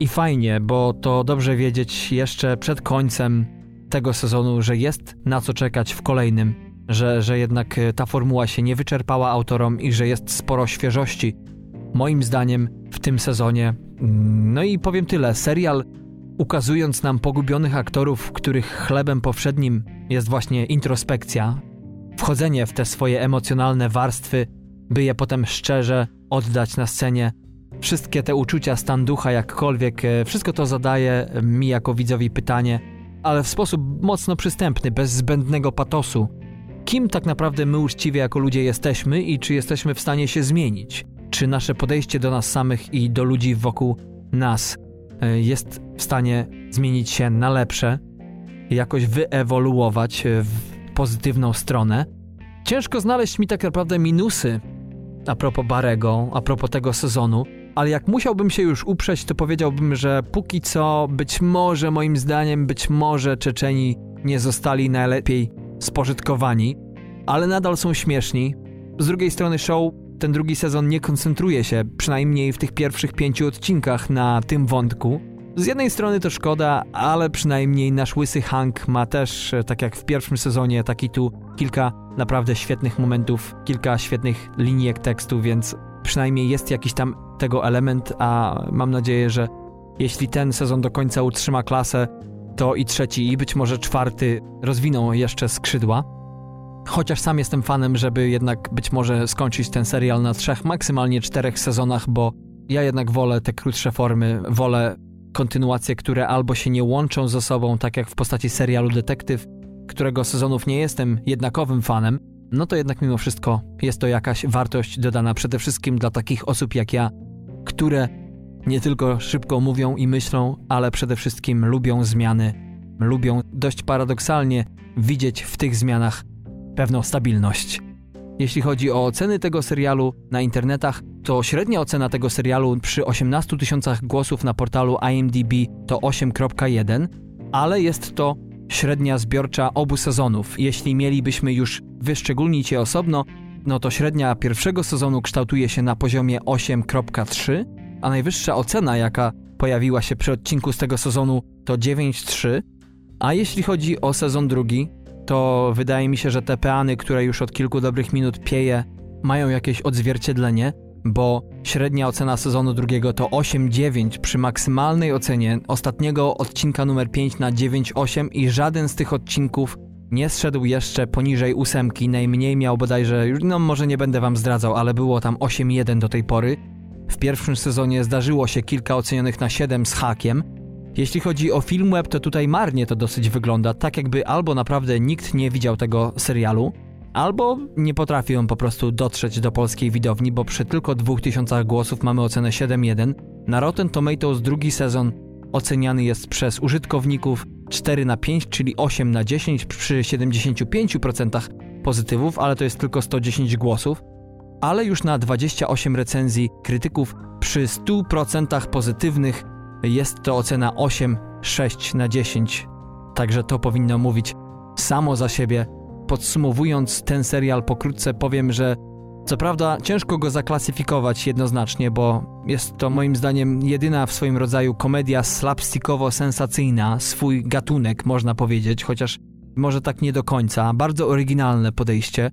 I fajnie, bo to dobrze wiedzieć jeszcze przed końcem tego sezonu, że jest na co czekać w kolejnym, że, że jednak e, ta formuła się nie wyczerpała autorom i że jest sporo świeżości. Moim zdaniem w tym sezonie. Mm, no i powiem tyle, serial ukazując nam pogubionych aktorów, których chlebem powszednim jest właśnie introspekcja, wchodzenie w te swoje emocjonalne warstwy, by je potem szczerze oddać na scenie. Wszystkie te uczucia, stan ducha, jakkolwiek, e, wszystko to zadaje mi jako widzowi pytanie, ale w sposób mocno przystępny, bez zbędnego patosu. Kim tak naprawdę my uczciwie jako ludzie jesteśmy i czy jesteśmy w stanie się zmienić? czy nasze podejście do nas samych i do ludzi wokół nas e, jest w stanie zmienić się na lepsze, jakoś wyewoluować w pozytywną stronę. Ciężko znaleźć mi tak naprawdę minusy a propos Barego, a propos tego sezonu, ale jak musiałbym się już uprzeć, to powiedziałbym, że póki co być może, moim zdaniem, być może Czeczeni nie zostali najlepiej spożytkowani, ale nadal są śmieszni. Z drugiej strony show ten drugi sezon nie koncentruje się, przynajmniej w tych pierwszych pięciu odcinkach, na tym wątku. Z jednej strony to szkoda, ale przynajmniej nasz łysy Hank ma też, tak jak w pierwszym sezonie, taki tu kilka naprawdę świetnych momentów, kilka świetnych linijek tekstu, więc przynajmniej jest jakiś tam tego element, a mam nadzieję, że jeśli ten sezon do końca utrzyma klasę, to i trzeci, i być może czwarty rozwiną jeszcze skrzydła. Chociaż sam jestem fanem, żeby jednak być może skończyć ten serial na trzech, maksymalnie czterech sezonach, bo ja jednak wolę te krótsze formy, wolę kontynuacje, które albo się nie łączą ze sobą, tak jak w postaci serialu Detektyw, którego sezonów nie jestem jednakowym fanem, no to jednak mimo wszystko jest to jakaś wartość dodana przede wszystkim dla takich osób jak ja, które nie tylko szybko mówią i myślą, ale przede wszystkim lubią zmiany, lubią dość paradoksalnie widzieć w tych zmianach pewną stabilność. Jeśli chodzi o oceny tego serialu na internetach, to średnia ocena tego serialu przy 18 tysiącach głosów na portalu IMDb to 8.1, ale jest to średnia zbiorcza obu sezonów. Jeśli mielibyśmy już wyszczególnić je osobno, no to średnia pierwszego sezonu kształtuje się na poziomie 8.3, a najwyższa ocena, jaka pojawiła się przy odcinku z tego sezonu, to 9.3. A jeśli chodzi o sezon drugi, to wydaje mi się, że te peany, które już od kilku dobrych minut pieje, mają jakieś odzwierciedlenie, bo średnia ocena sezonu drugiego to 8,9 przy maksymalnej ocenie ostatniego odcinka numer 5 na 9,8 i żaden z tych odcinków nie zszedł jeszcze poniżej ósemki, najmniej miał bodajże, no może nie będę wam zdradzał, ale było tam 8,1 do tej pory. W pierwszym sezonie zdarzyło się kilka ocenionych na 7 z hakiem. Jeśli chodzi o film web, to tutaj marnie to dosyć wygląda, tak jakby albo naprawdę nikt nie widział tego serialu, albo nie potrafi on po prostu dotrzeć do polskiej widowni, bo przy tylko 2000 głosów mamy ocenę 7.1. Na Rotten Tomatoes drugi sezon oceniany jest przez użytkowników 4 na 5, czyli 8 na 10 przy 75% pozytywów, ale to jest tylko 110 głosów. Ale już na 28 recenzji krytyków przy 100% pozytywnych jest to ocena 8, 6 na 10. Także to powinno mówić samo za siebie. Podsumowując ten serial pokrótce powiem, że co prawda ciężko go zaklasyfikować jednoznacznie, bo jest to moim zdaniem jedyna w swoim rodzaju komedia slapstickowo-sensacyjna, swój gatunek można powiedzieć, chociaż może tak nie do końca. Bardzo oryginalne podejście.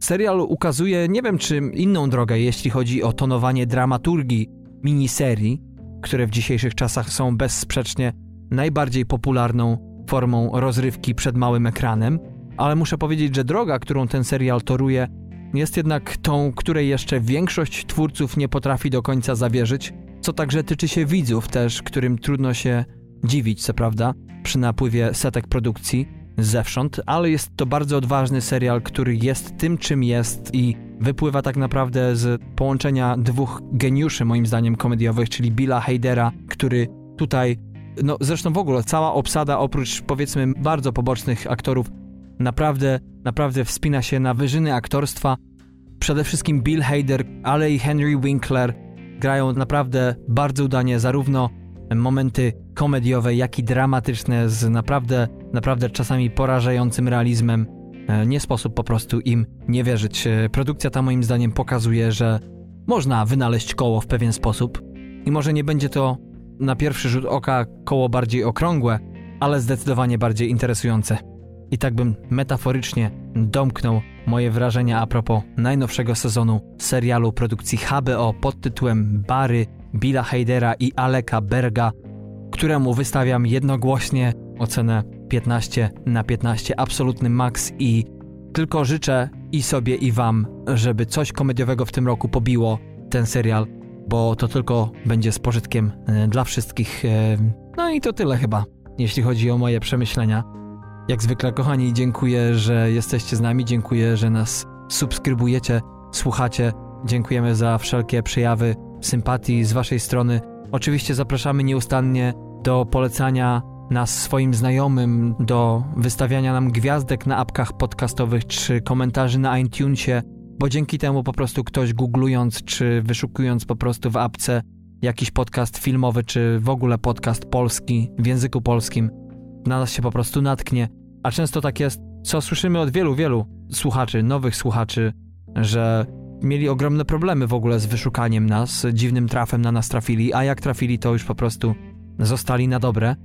Serial ukazuje, nie wiem czy inną drogę, jeśli chodzi o tonowanie dramaturgii miniserii, które w dzisiejszych czasach są bezsprzecznie najbardziej popularną formą rozrywki przed małym ekranem, ale muszę powiedzieć, że droga, którą ten serial toruje, jest jednak tą, której jeszcze większość twórców nie potrafi do końca zawierzyć, co także tyczy się widzów też, którym trudno się dziwić, co prawda, przy napływie setek produkcji zewsząd, ale jest to bardzo odważny serial, który jest tym, czym jest i wypływa tak naprawdę z połączenia dwóch geniuszy, moim zdaniem, komediowych, czyli Billa Hadera, który tutaj, no zresztą w ogóle cała obsada, oprócz powiedzmy bardzo pobocznych aktorów, naprawdę, naprawdę wspina się na wyżyny aktorstwa. Przede wszystkim Bill Hader, ale i Henry Winkler grają naprawdę bardzo udanie zarówno momenty komediowe, jak i dramatyczne z naprawdę, naprawdę czasami porażającym realizmem. E, nie sposób po prostu im nie wierzyć. E, produkcja ta moim zdaniem pokazuje, że można wynaleźć koło w pewien sposób i może nie będzie to na pierwszy rzut oka koło bardziej okrągłe, ale zdecydowanie bardziej interesujące. I tak bym metaforycznie domknął moje wrażenia a propos najnowszego sezonu serialu produkcji HBO pod tytułem Bary Billa Hadera i Aleka Berga, któremu wystawiam jednogłośnie ocenę 15 na 15, absolutny maks i tylko życzę i sobie i wam, żeby coś komediowego w tym roku pobiło ten serial, bo to tylko będzie z pożytkiem e, dla wszystkich. E, no i to tyle chyba, jeśli chodzi o moje przemyślenia. Jak zwykle, kochani, dziękuję, że jesteście z nami, dziękuję, że nas subskrybujecie, słuchacie. dziękujemy za wszelkie przejawy sympatii z Waszej strony. Oczywiście zapraszamy nieustannie do polecania nas swoim znajomym, do wystawiania nam gwiazdek na apkach podcastowych czy komentarzy na iTunesie, bo dzięki temu po prostu ktoś googlując czy wyszukując po prostu w apce jakiś podcast filmowy czy w ogóle podcast polski w języku polskim na nas się po prostu natknie. A często tak jest, co słyszymy od wielu, wielu słuchaczy, nowych słuchaczy, że mieli ogromne problemy w ogóle z wyszukaniem nas, dziwnym trafem na nas trafili, a jak trafili, to już po prostu zostali na dobre.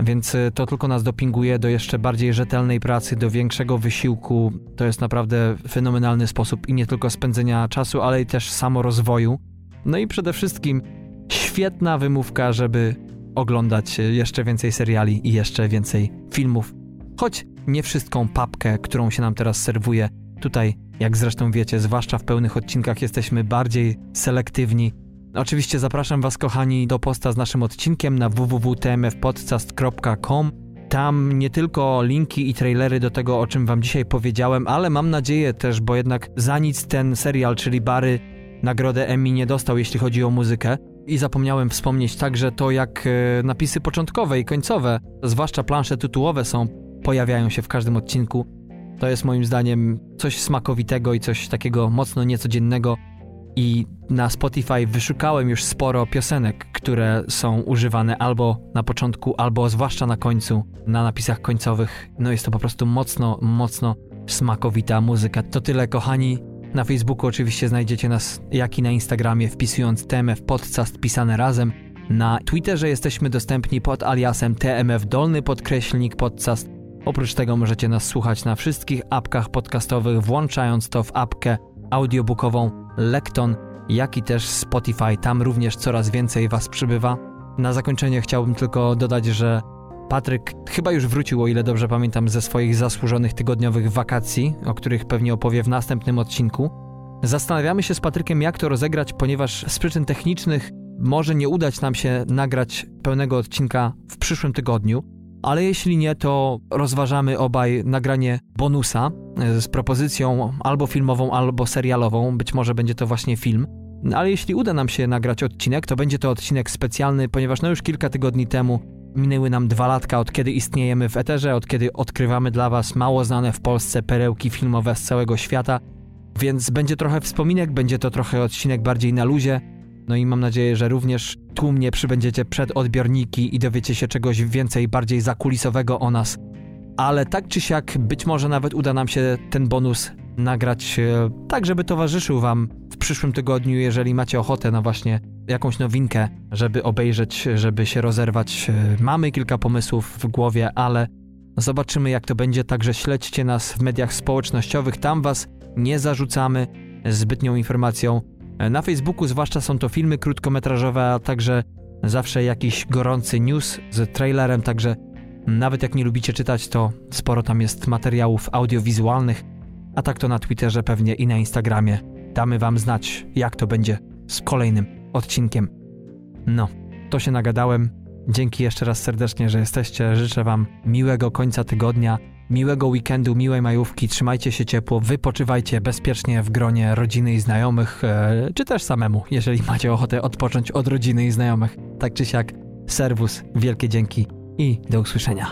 Więc y, to tylko nas dopinguje do jeszcze bardziej rzetelnej pracy, do większego wysiłku. To jest naprawdę fenomenalny sposób i nie tylko spędzenia czasu, ale i też samorozwoju. No i przede wszystkim świetna wymówka, żeby oglądać jeszcze więcej seriali i jeszcze więcej filmów. Choć nie wszystką papkę, którą się nam teraz serwuje, tutaj, jak zresztą wiecie, zwłaszcza w pełnych odcinkach, jesteśmy bardziej selektywni. Oczywiście zapraszam Was, kochani, do posta z naszym odcinkiem na www.tmfpodcast.com. Tam nie tylko linki i trailery do tego, o czym Wam dzisiaj powiedziałem, ale mam nadzieję też, bo jednak za nic ten serial, czyli Bary, nagrodę Emmy nie dostał, jeśli chodzi o muzykę. I zapomniałem wspomnieć także to, jak e, napisy początkowe i końcowe, zwłaszcza plansze tytułowe są, pojawiają się w każdym odcinku. To jest moim zdaniem coś smakowitego i coś takiego mocno niecodziennego. I na Spotify wyszukałem już sporo piosenek, które są używane albo na początku, albo zwłaszcza na końcu, na napisach końcowych. No jest to po prostu mocno, mocno smakowita muzyka. To tyle, kochani. Na Facebooku oczywiście znajdziecie nas, jak i na Instagramie, wpisując TMF Podcast pisane razem. Na Twitterze jesteśmy dostępni pod aliasem TMF dolny podkreślnik podcast. Oprócz tego możecie nas słuchać na wszystkich apkach podcastowych, włączając to w apkę audiobookową Lekton, jak i też Spotify. Tam również coraz więcej Was przybywa. Na zakończenie chciałbym tylko dodać, że Patryk chyba już wrócił, o ile dobrze pamiętam, ze swoich zasłużonych tygodniowych wakacji, o których pewnie opowie w następnym odcinku. Zastanawiamy się z Patrykiem, jak to rozegrać, ponieważ z przyczyn technicznych może nie udać nam się nagrać pełnego odcinka w przyszłym tygodniu, ale jeśli nie, to rozważamy obaj nagranie bonusa e, z propozycją albo filmową, albo serialową. Być może będzie to właśnie film. Ale jeśli uda nam się nagrać odcinek, to będzie to odcinek specjalny, ponieważ no już kilka tygodni temu Minęły nam dwa latka od kiedy istniejemy w eterze, od kiedy odkrywamy dla Was mało znane w Polsce perełki filmowe z całego świata, więc będzie trochę wspominek, będzie to trochę odcinek bardziej na luzie. No i mam nadzieję, że również tłumnie przybędziecie przed odbiorniki i dowiecie się czegoś więcej, bardziej zakulisowego o nas. Ale tak czy siak, być może nawet uda nam się ten bonus nagrać e, tak, żeby towarzyszył Wam w przyszłym tygodniu, jeżeli macie ochotę na właśnie jakąś nowinkę, żeby obejrzeć, żeby się rozerwać. E, mamy kilka pomysłów w głowie, ale zobaczymy jak to będzie, także śledźcie nas w mediach społecznościowych, tam Was nie zarzucamy zbytnią informacją. E, na Facebooku zwłaszcza są to filmy krótkometrażowe, a także zawsze jakiś gorący news z trailerem, także nawet jak nie lubicie czytać, to sporo tam jest materiałów audiowizualnych, a tak to na Twitterze pewnie i na Instagramie. Damy Wam znać, jak to będzie z kolejnym odcinkiem. No, to się nagadałem. Dzięki jeszcze raz serdecznie, że jesteście. Życzę Wam miłego końca tygodnia, miłego weekendu, miłej majówki. Trzymajcie się ciepło, wypoczywajcie bezpiecznie w gronie rodziny i znajomych, e, czy też samemu, jeżeli macie ochotę odpocząć od rodziny i znajomych. Tak czy siak, serwus, wielkie dzięki i do usłyszenia.